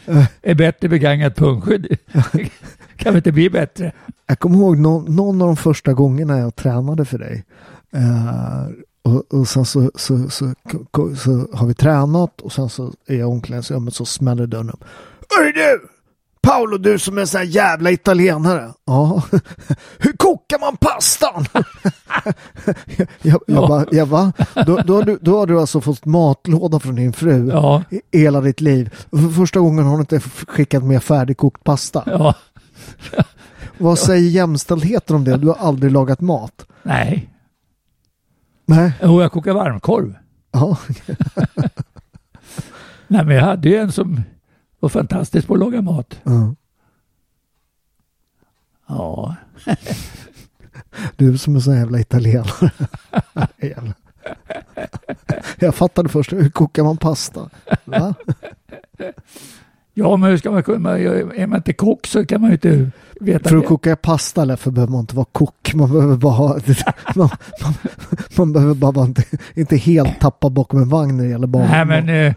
Är bättre begagnat pungskydd. kan väl inte bli bättre? Jag kommer ihåg någon, någon av de första gångerna jag tränade för dig. Eh, och, och sen så, så, så, så, har vi tränat och sen så är jag i omklädningsrummet så smäller dörren upp. Hörru du! Paolo, du som är en sån här jävla italienare. Ja, hur kokar man pastan? jag, jag, Ja. bara, jag va? Då, då, har du, då har du alltså fått matlåda från din fru Ja, hela ditt liv. För första gången har hon inte skickat med färdigkokt pasta. ja. Vad säger jämställdheten om det? Du har aldrig lagat mat. Nej. Nej. Jo, jag kokar varmkorv. Ja, Nej, men jag hade ju en som var fantastisk på att laga mat. ja. Ja, Du som är sån jävla italienare. Jag fattade först, hur kokar man pasta? Va? Ja men hur ska man kunna, är man inte kock så kan man ju inte veta För att det. koka pasta Leffe behöver man inte vara kock. Man behöver bara ha, man, man, man behöver bara inte, inte helt tappad bakom en vagn när det gäller barn. Nej men eh,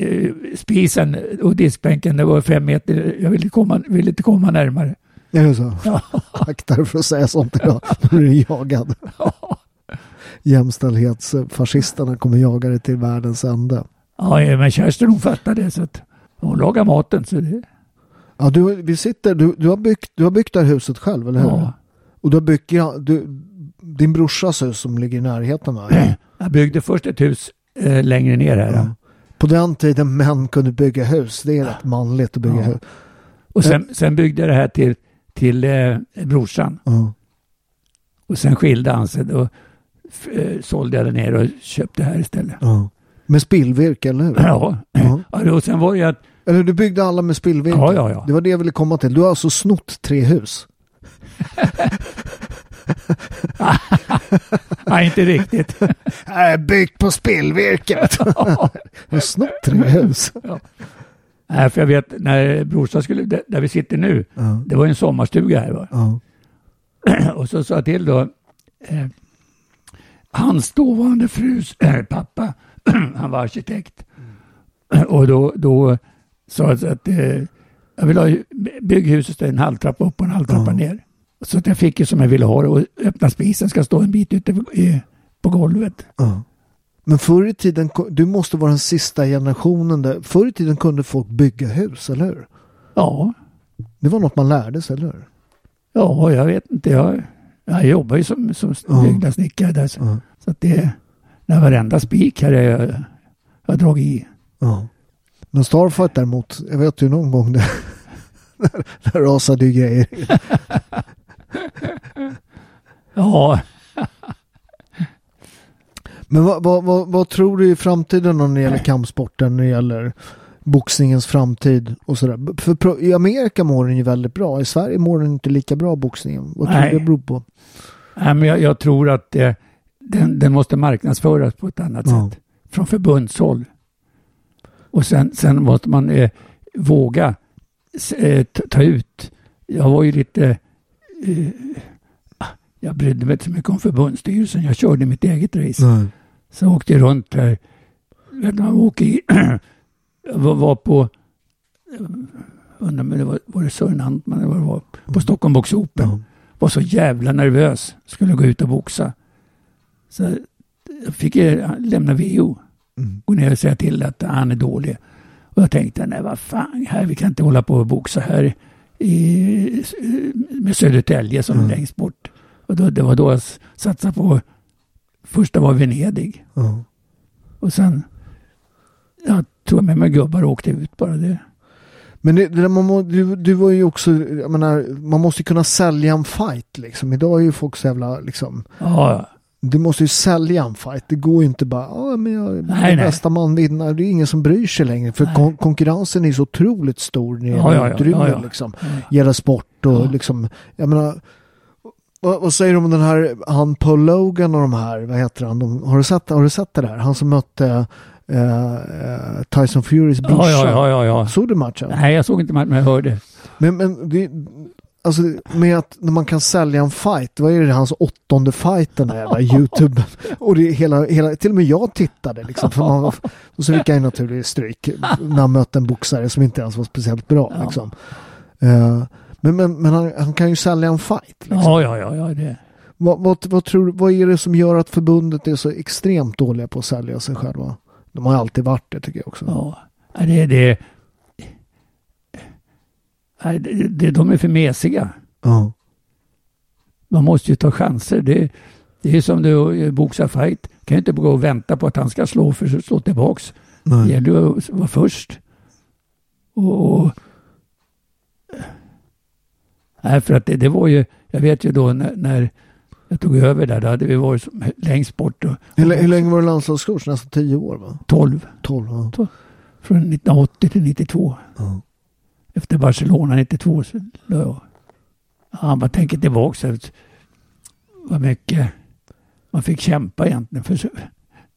eh, spisen och diskbänken det var fem meter. Jag ville, komma, ville inte komma närmare. Är det så? Ja. Akta dig för att säga sånt idag. Nu är du jagad. Jämställdhetsfascisterna kommer jaga dig till världens ände. Ja, men Kerstin hon fattade det så att hon lagar maten. Så det, Ja, du, vi sitter, du, du, har byggt, du har byggt det här huset själv, eller hur? ja. Och du har byggt du, din brorsas hus som ligger i närheten va? Jag byggde först ett hus eh, längre ner här. Ja. På den tiden män kunde bygga hus. Det är rätt manligt att bygga Ja. hus. Och sen, sen byggde jag det här till, till eh, brorsan. Ja. Och sen skilde han sig. Då eh, sålde jag det ner och köpte här istället. Ja. Med spillvirke, eller hur? Ja. Ja. ja. Och sen var det ju att, Eller du byggde alla med spillvirke? Ja, ja, ja. Det var det jag ville komma till. Du har alltså snott tre hus? nej inte riktigt. Nej, byggt på spillvirke. du har snott tre hus. Nej, för jag vet när brorsan skulle, där vi sitter nu, Ja. det var en sommarstuga här. Va? Ja. Och så sa jag till då, eh, hans dåvarande frus pappa, han var arkitekt. Och då, då sa att eh, jag vill ha bygghuset en halvtrappa upp och en halvtrappa Ja. ner. Så att jag fick ju som jag ville ha det och öppna spisen ska stå en bit ute på, på golvet. Ja. Men förr i tiden, du måste vara den sista generationen där. Förr i tiden kunde folk bygga hus, eller hur? Ja, Det var något man lärde sig, eller hur? ja jag vet inte. Jag, jag jobbar ju som, som byggnadssnickare där. Så, Ja. så att det, när varenda spik här är jag, jag dragit i. Ja. Men Starfight däremot, jag vet ju någon gång där, där rasade ju grejer. Ja, Men vad, vad, vad, vad tror du i framtiden när det gäller kampsporten, när det gäller boxningens framtid och sådär? För i Amerika mår den ju väldigt bra. I Sverige mår den inte lika bra, boxningen. Vad tror Nej. du det beror på? Nej, men jag, jag tror att eh, den, den måste marknadsföras på ett annat Ja. sätt. Från förbundshåll. Och sen, sen måste man eh, våga eh, ta, ut. Jag var ju lite... Eh, ah, jag brydde mig inte så mycket om förbundsstyrelsen. Jag körde mitt eget race. Nej. Så jag åkte jag runt du, man åker i... jag var, på... Undrar om det var, var det Sören Antman eller vad det var. På Stockholm Box Open Ja. var så jävla nervös. Skulle gå ut och boxa. Så jag fick jag lämna VO. Mm. Gå ner och säga till att han är dålig. Och jag tänkte, nej vad fan, här, vi kan inte hålla på och boxa här i, med Södertälje som Mm. är längst bort. Och då, det var då jag satsade på, första var Venedig. Ja. Och sen, jag tog med mig gubbar och åkte ut bara. Det. Men det, det må, du, du var ju också, jag menar, man måste ju kunna sälja en fight liksom. Idag är ju folk så jävla liksom, Ja, du måste ju sälja en fight. Det går ju inte bara, ja men jag, Nej, nej. bästa man vinner. Det är ingen som bryr sig längre. För kon konkurrensen är så otroligt stor när det gäller ja, utrymme ja, ja. liksom. Gäller sport och Ja. liksom, jag menar, vad, vad säger du om den här, han Paul Logan och de här, vad heter han? De, har, du sett, har du sett det där? Han som mötte eh, Tyson Furys brorsa. Ja, ja, ja, ja. Såg du matchen? Nej, jag såg inte matchen, men jag hörde. Men, men det, alltså med att när man kan sälja en fight, vad är det hans åttonde fight den här jävla YouTube? Och det är hela, hela, till och med jag tittade liksom. För man, och så fick jag ju naturligtvis stryk när han mötte en boxare som inte ens var speciellt bra liksom. Eh, men men, men han, han kan ju sälja en fight. Liksom. Ja, ja, ja, ja, det. Vad, vad, vad, tror, vad är det som gör att förbundet är så extremt dåliga på att sälja sig själva? De har alltid varit det tycker jag också. Ja, det, det, Nej, det, det, de är för mesiga. Ja. Man måste ju ta chanser. Det, det är som du boxar fight. kan ju inte gå och vänta på att han ska slå för att slå tillbaks. Det Nej. gäller ju att vara först. Och, och, nej, för att det, det var ju, jag vet ju då när, när jag tog över där, då hade vi varit som längst bort. Och, Hur, hur länge var du landslagscoach? Nästan tio år va? 12, 12 ja. från 1980 till 92. Ja. Efter Barcelona 92 så la jag. Ja, man tänker tillbaka så vad mycket man fick kämpa egentligen. För så,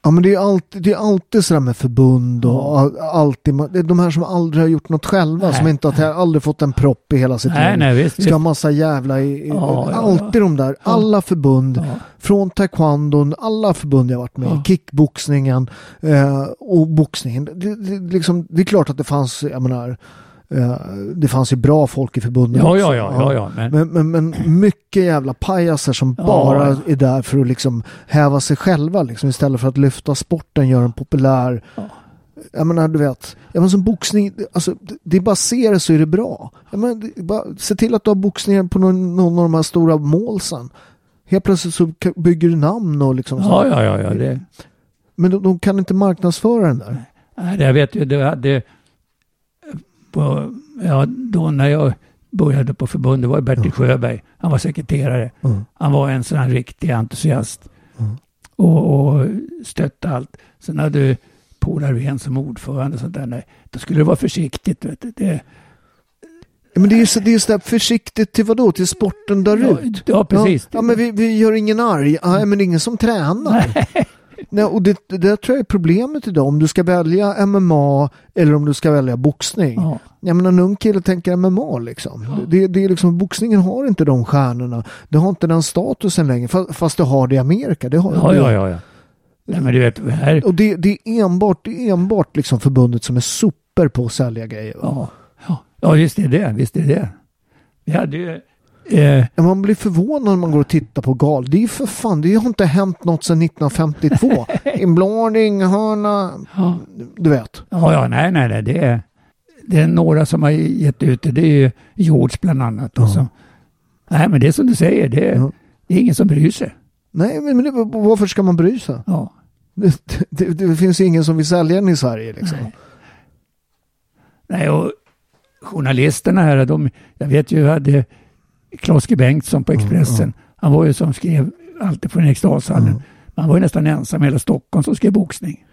Ja men det är alltid, det är alltid sådär med förbund och alltid, det är de här som aldrig har gjort något själva, Nej, som inte har aldrig fått en propp i hela sitt nej, liv. nej, visst. Ska ha massa jävla, i, Ja, ja, ja. alltid de där, alla förbund, från taekwondon, alla förbund jag varit med i, kickboxningen eh, och boxningen. Det, det, liksom, det är klart att det fanns, jag menar, det fanns ju bra folk i förbunden ja, också. ja, ja, ja, ja. Men, Men, men, men mycket jävla pajaser som bara är där för att liksom häva sig själva liksom, istället för att lyfta sporten, göra den populär. Ja. Jag menar, du vet, jag menar, som boxning, alltså, det- det är bara se det så är det bra. Jag menar, det bara, se till att du har boxningen på någon, någon av de här stora målsen. Helt plötsligt så bygger du namn och liksom så. ja, ja, ja, ja. Det, Men de, de kan inte marknadsföra den där. nej, jag vet ju, det hade på, ja, då när jag började på förbundet var det Bertil Sjöberg. Han var sekreterare. Mm. Han var en sån här riktig entusiast. Mm. Och, och stötte allt. Sen hade du Paul Arvén som ordförande och sånt där. Nej, då skulle det vara försiktigt. Vet du. Det, men det är ju så, det är så där försiktigt till vadå? Till sporten dör ja, ut? ja, precis. Ja, ja men vi, vi gör ingen arg. Nej, men det är ingen som tränar. Nej, och det, det tror jag är problemet idag. Om du ska välja MMA eller om du ska välja boxning. Ja. Jag menar, en ung kille tänker MMA liksom. Det, det är liksom. Boxningen har inte de stjärnorna. Det har inte den statusen längre. Fast, fast det har det i Amerika. Det har Ja, det. ja, ja, ja. Nej, men du vet, här, Och det, det är enbart, det är enbart liksom förbundet som är super på att sälja grejer. Va? ja, ja, ja, visst är det, visst är det. Vi hade ju, eh, Man blir förvånad när man går och tittar på gal. Det är ju för fan, det har inte hänt något sedan 1952. Inblandning, hörna, ja, du vet. ja, ja, nej, nej, nej, det är, det är några som har gett ut det. Det är ju George bland annat. Ja. så. Nej, men det är som du säger, det är, Ja. det är ingen som bryr sig. Nej, men men det, varför ska man bry sig? Ja, Det, det, det finns ingen som vill sälja den i Sverige liksom. Nej. nej och journalisterna här, de, jag vet ju, jag hade Klas G. Bengtsson på Expressen. Han var ju som skrev alltid från Eriksdalshallen. Mm. Han var ju nästan ensam i hela Stockholm som skrev boxning.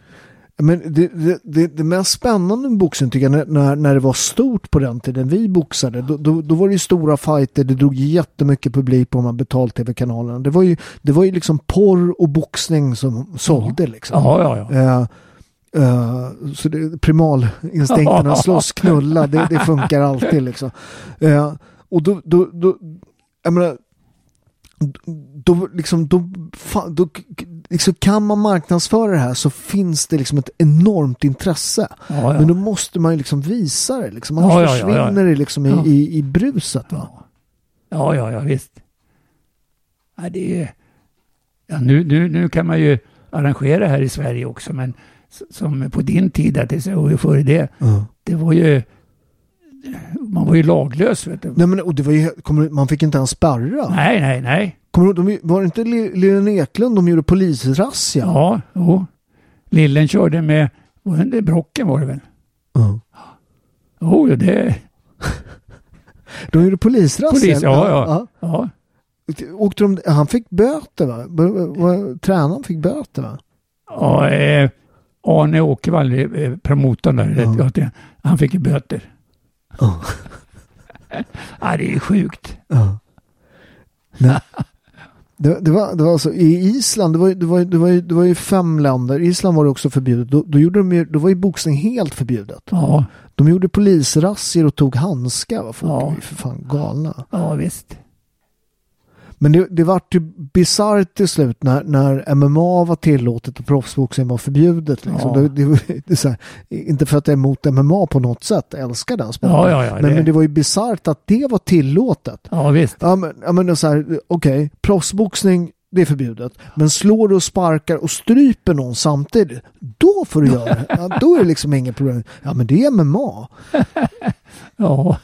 Men det, det, det, det mest spännande med boxning tycker jag när, när, det var stort på den tiden vi boxade, då, då, då var det ju stora fighter, det drog jättemycket publik på de här betalt-tv-kanalerna. Det var ju, det var ju liksom porr och boxning som sålde liksom. Ja, ja, ja. Eh, eh, så primalinstinkterna slåss, knulla, det, det funkar alltid liksom. Eh, och då, då, då, jag menar, då, liksom, då, då liksom, kan man marknadsföra det här så finns det liksom ett enormt intresse. ja, ja. Men då måste man ju liksom visa det, liksom. Annars ja, försvinner det liksom i, i, i bruset. Va? Ja, ja, ja, visst. Ja, det är, ja, nu, nu, nu kan man ju arrangera här i Sverige också, men som på din tid, tills jag var före det, det var ju, man var ju laglös. Vet du. Nej, men, och det var ju, kommer, man fick inte ens spärra. Nej, nej, nej. Kommer, de, var det inte Li- Lilian Eklund de gjorde polisrazzia? Ja, jo. Lillen körde med, var det Brocken var det väl? Ja. Jo, det, De gjorde polisrazzia? Polis, ja, ja. ja. Åkte de, han fick böter va? Tränaren fick böter va? ja eh, Arne Åkervall, eh, promotorn där, Ja. ja. han fick böter. Ja. Ja, det är sjukt. Ja. Nej. Det, det, var, det var alltså i Island, det var, det, var, det, var, det var ju fem länder, Island var det också förbjudet. Då, då, gjorde de ju, då var ju boxning helt förbjudet. Ja, De gjorde polisrazzior och tog handskar. Folk Ja. ju för fan galna. ja visst. Men det, det vart ju bisarrt till slut när, när MMA var tillåtet och proffsboxning var förbjudet. Liksom. Ja. Det, det, det här, inte för att jag är emot MMA på något sätt, jag älskar den sporten. Ja, ja, men, det- men det var ju bisarrt att det var tillåtet. Ja, visst. Ja men, ja, men så här, okej, proffsboxning det är förbjudet. Men slår du och sparkar och stryper någon samtidigt, då får du göra det. Ja, då är det liksom inget problem. Ja men det är MMA. Ja.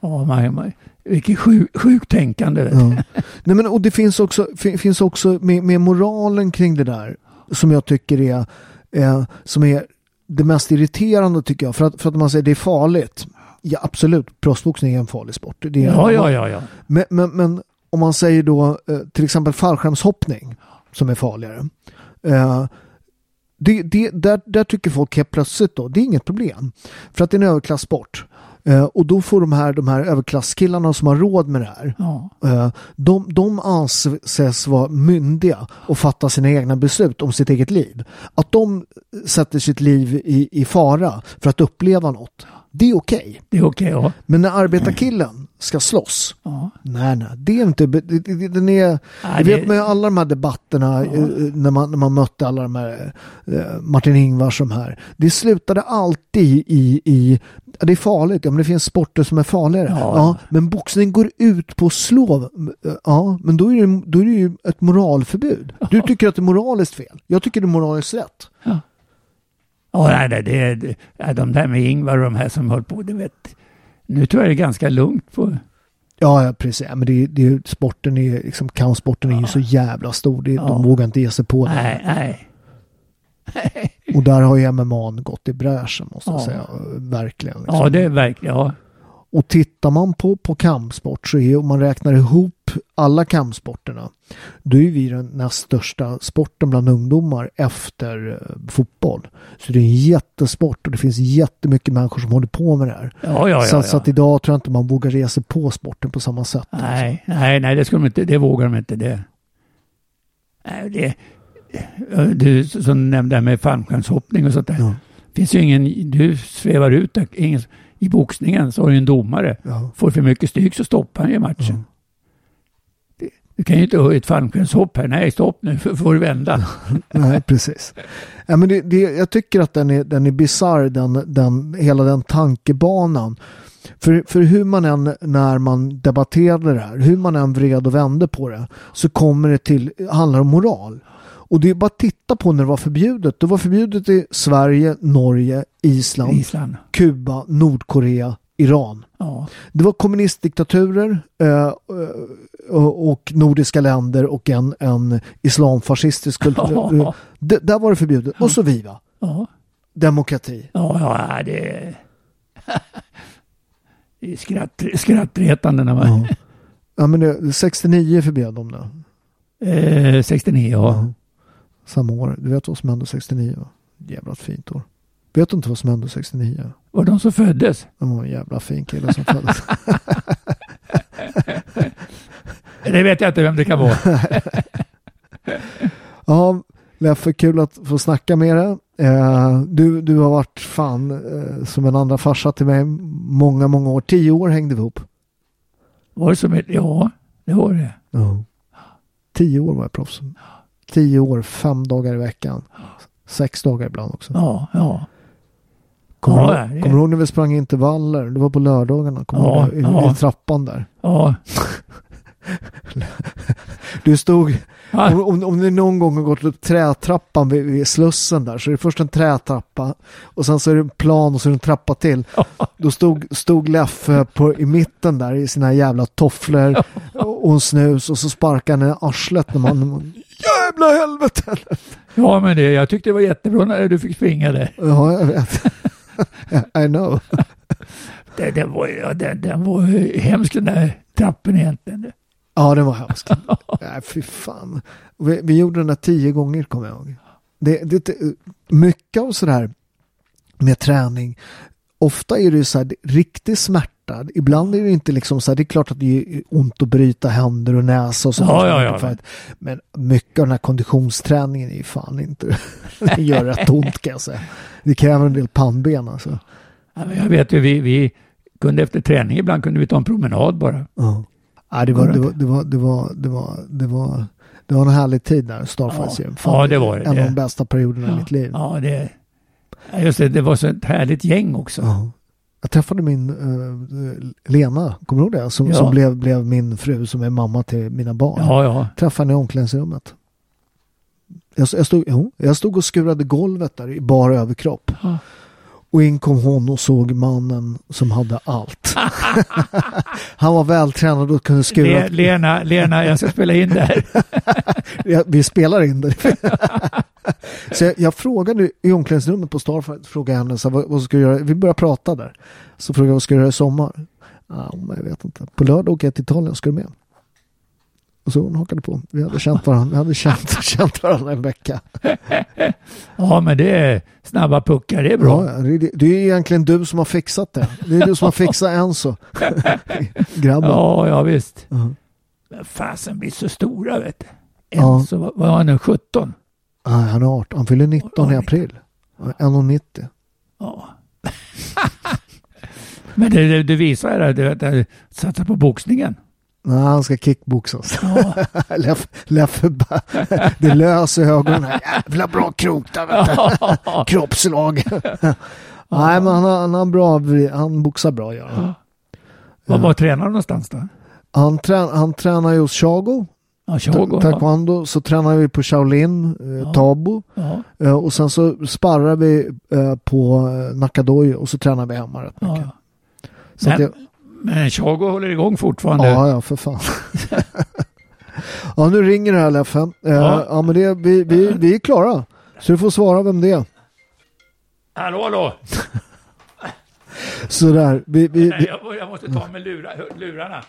Ja, man, man, vilket sjuk, tänkande. Ja. Nej, men, och det finns också, fin- finns också med, med moralen kring det där som jag tycker är, eh, som är det mest irriterande tycker jag. För att, för att man säger det är farligt. Ja absolut, proffsboxning är en farlig sport. Det är, Ja, ja, ja, ja. Men, men, men om man säger då eh, till exempel fallskärmshoppning som är farligare. Eh, det, det, där, där tycker folk helt plötsligt då, det är inget problem. För att det är en överklassport. Eh, och då får de här, de här överklasskillarna som har råd med det här, Ja. eh, de, de anses vara myndiga och fatta sina egna beslut om sitt eget liv. Att de sätter sitt liv i, i fara för att uppleva något, det är okej. Det är okej, ja. Men när arbetarkillen ska slåss, ja. nej nej, det är inte, den är, Nej, jag vet det- med alla de här debatterna eh, när, man, när man mötte alla de här eh, Martin Ingvars som här. Det slutade alltid i, i ja, det är farligt, ja men det finns sporter som är farligare. Ja. Ja. men boxning går ut på att slå, ja men då är, det, då är det ju ett moralförbud. Du tycker att det är moraliskt fel, jag tycker det är moraliskt rätt. Ja, nej, nej, det är, det de där med Ingvar och de här som höll på, det vet. Nu tror jag det är ganska lugnt på... Ja, ja precis. Ja, Men det, det, ju- sporten är liksom, kampsporten är ju så jävla stor. Det, Ja. De vågar inte ge sig på det. Nej, nej. Och där har ju MMA gått i bräschen måste jag Ja. säga. Verkligen. Liksom. Ja, det är verkligen, ja. Och tittar man på, på kampsport så är om man räknar ihop alla kampsporterna då är vi den näst största sporten bland ungdomar efter eh, fotboll. Så det är en jättesport och det finns jättemycket människor som håller på med det här. Ja, ja, så, ja. så att idag tror jag inte man vågar sig på sporten på samma sätt. Nej, nej, nej, det skulle de inte, det vågar de inte. Det, nej, det, du som nämnde det här med fallskärmshoppning och sånt där. Ja. finns ju ingen, du svävar ut där, ingen, i boxningen så har du en domare. Ja. Får för mycket stryk så stoppar han ju matchen. Du kan ju inte ha ett fallskärmshopp här. Nej, stopp nu, för får du vända. Nej, precis. Ja, men det, det, jag tycker att den är, den är bisarr, den, den, hela den tankebanan. För, för hur man än, när man debatterade det här, hur man än vred och vände på det, så kommer det till, handlar om moral. Och det är bara att titta på när det var förbjudet. Det var förbjudet i Sverige, Norge, Island, Island. Kuba, Nordkorea, Iran. Ja, Det var kommunistdiktaturer eh, eh, och, nordiska länder och en, en islamfascistisk kultur. Ja. D- där var det förbjudet. Och så vi va? ja, Demokrati. ja, ja det är... Det är skratt, skrattretande när man... Ja. ja men det, 69 förbjöd de det. Eh, 69, ja. Samma år. Du vet vad som hände 69 va? Jävla fint år. Vet du inte vad som hände 69? Var de som föddes? Det var en jävla fin kille som föddes. Det vet jag inte vem det kan vara. ja, Leffe, kul att få snacka med dig. Eh, du, du har varit fan eh, som en andra farsa till mig många, många år. Tio år hängde vi ihop. Var det som ett... Ja, det var det. Ja. Tio år var jag proffs. Tio år, fem dagar i veckan. Sex dagar ibland också. Ja, ja. Kommer, du, det- ihåg- du när vi sprang intervaller? Det var på lördagarna. Kommer Ja, du det? I, ja. I trappan där. Ja. Du stod, om, om, om ni någon gång har gått upp trätrappan vid, vid Slussen där så är det först en trätrappa och sen så är det en plan och så är det en trappa till. Då stod, stod Leffe på, i mitten där i sina jävla tofflor och, och en snus och så sparkade han i arslet när man, Jävla helvete! ja, men det, jag tyckte det var jättebra när du fick springa där. Ja, jag vet. I know. Det, det var, ja, den, den var hemsk den där trappen egentligen. Ja, det var hemskt. Nej, fy fan. Vi, vi gjorde den där tio gånger, kommer jag ihåg. Det, det, mycket av sådär med träning, ofta är det ju så här riktig smärta. Ibland är det inte liksom så här, det är klart att det är ont att bryta händer och näsa och sånt. Ja, ja, ja. Att- Men mycket av den här konditionsträningen är ju fan inte, det gör rätt ont kan jag säga. Det kräver en del pannben alltså. Ja, jag vet ju, vi, vi kunde efter träning ibland kunde vi ta en promenad bara. Ja. Ja, det, var, det, var, det, var, det, var, det, var, det, var, det var en härlig tid där, Starfights Ja. Fan, Ja, det var det. En av de bästa perioderna i Ja, mitt liv. ja det, ja, just det, det var så ett härligt gäng också. Ja. Jag träffade min uh, Lena, kommer du ihåg det? Som, Ja. som blev, blev min fru som är mamma till mina barn. Ja, ja. Träffade henne i omklädningsrummet. Jag, jag, stod, jo, jag stod och skurade golvet där i bara överkropp. Ja. Och in kom hon och såg mannen som hade allt. Han var vältränad och kunde skura. Le, Lena, Lena, jag ska spela in det här. Vi spelar in det. så jag, jag frågade i omklädningsrummet på Starfight, frågade henne så här, vad, vad ska du göra? Vi började prata där. Så frågade jag vad ska du göra i sommar? Ja, men jag vet inte. På lördag åker jag till Italien, ska du med? Och så hon hakade på. Vi hade känt varandra, vi hade känt, känt varandra en vecka. Ja, men det är snabba puckar, det är bra. Ja, det, är- det är egentligen du som har fixat det. Det är du som har fixat Enzo. Grabben. Ja, ja visst. Ja. Men fasen blir så stora vet du. Ja. En så vad var han nu, 17? Nej, han är 18. Han fyller 19 i april. 1,90. Ja. Men det, det, det visar det, det, det satsa på boxningen. Nej, han ska kickboxas. Ja. Leff, Leffe bara, det löser ögonen. Jävla bra krok där vet du. Kroppslag. Nej, men han han har bra, han boxar bra gör han. Var var tränar du någonstans då? Han, trän, han tränar ju hos Chago, Ja, ta- taekwondo. Så tränar vi på Shaolin, eh, Ja. Tabo. Ja, Eh, och sen så sparrar vi eh, på eh, Nakadojo och så tränar vi hemma rätt mycket. Så Men, jag, men Shogo håller igång fortfarande. ja, ja, för fan. ja, nu ringer det här Leffe. Eh, ja. Men det, vi, vi, vi är klara. Så du får svara vem det är. Hallå, hallå! Sådär. Vi, vi, Nej, vi, jag, jag måste ta med lura, lurarna.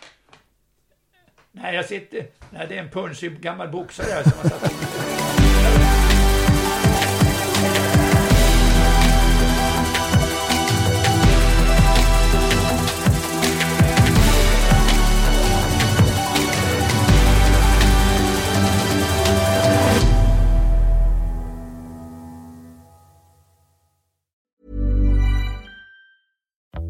Nej, jag sitter... Nej, det är en punschig gammal boxare här som har satt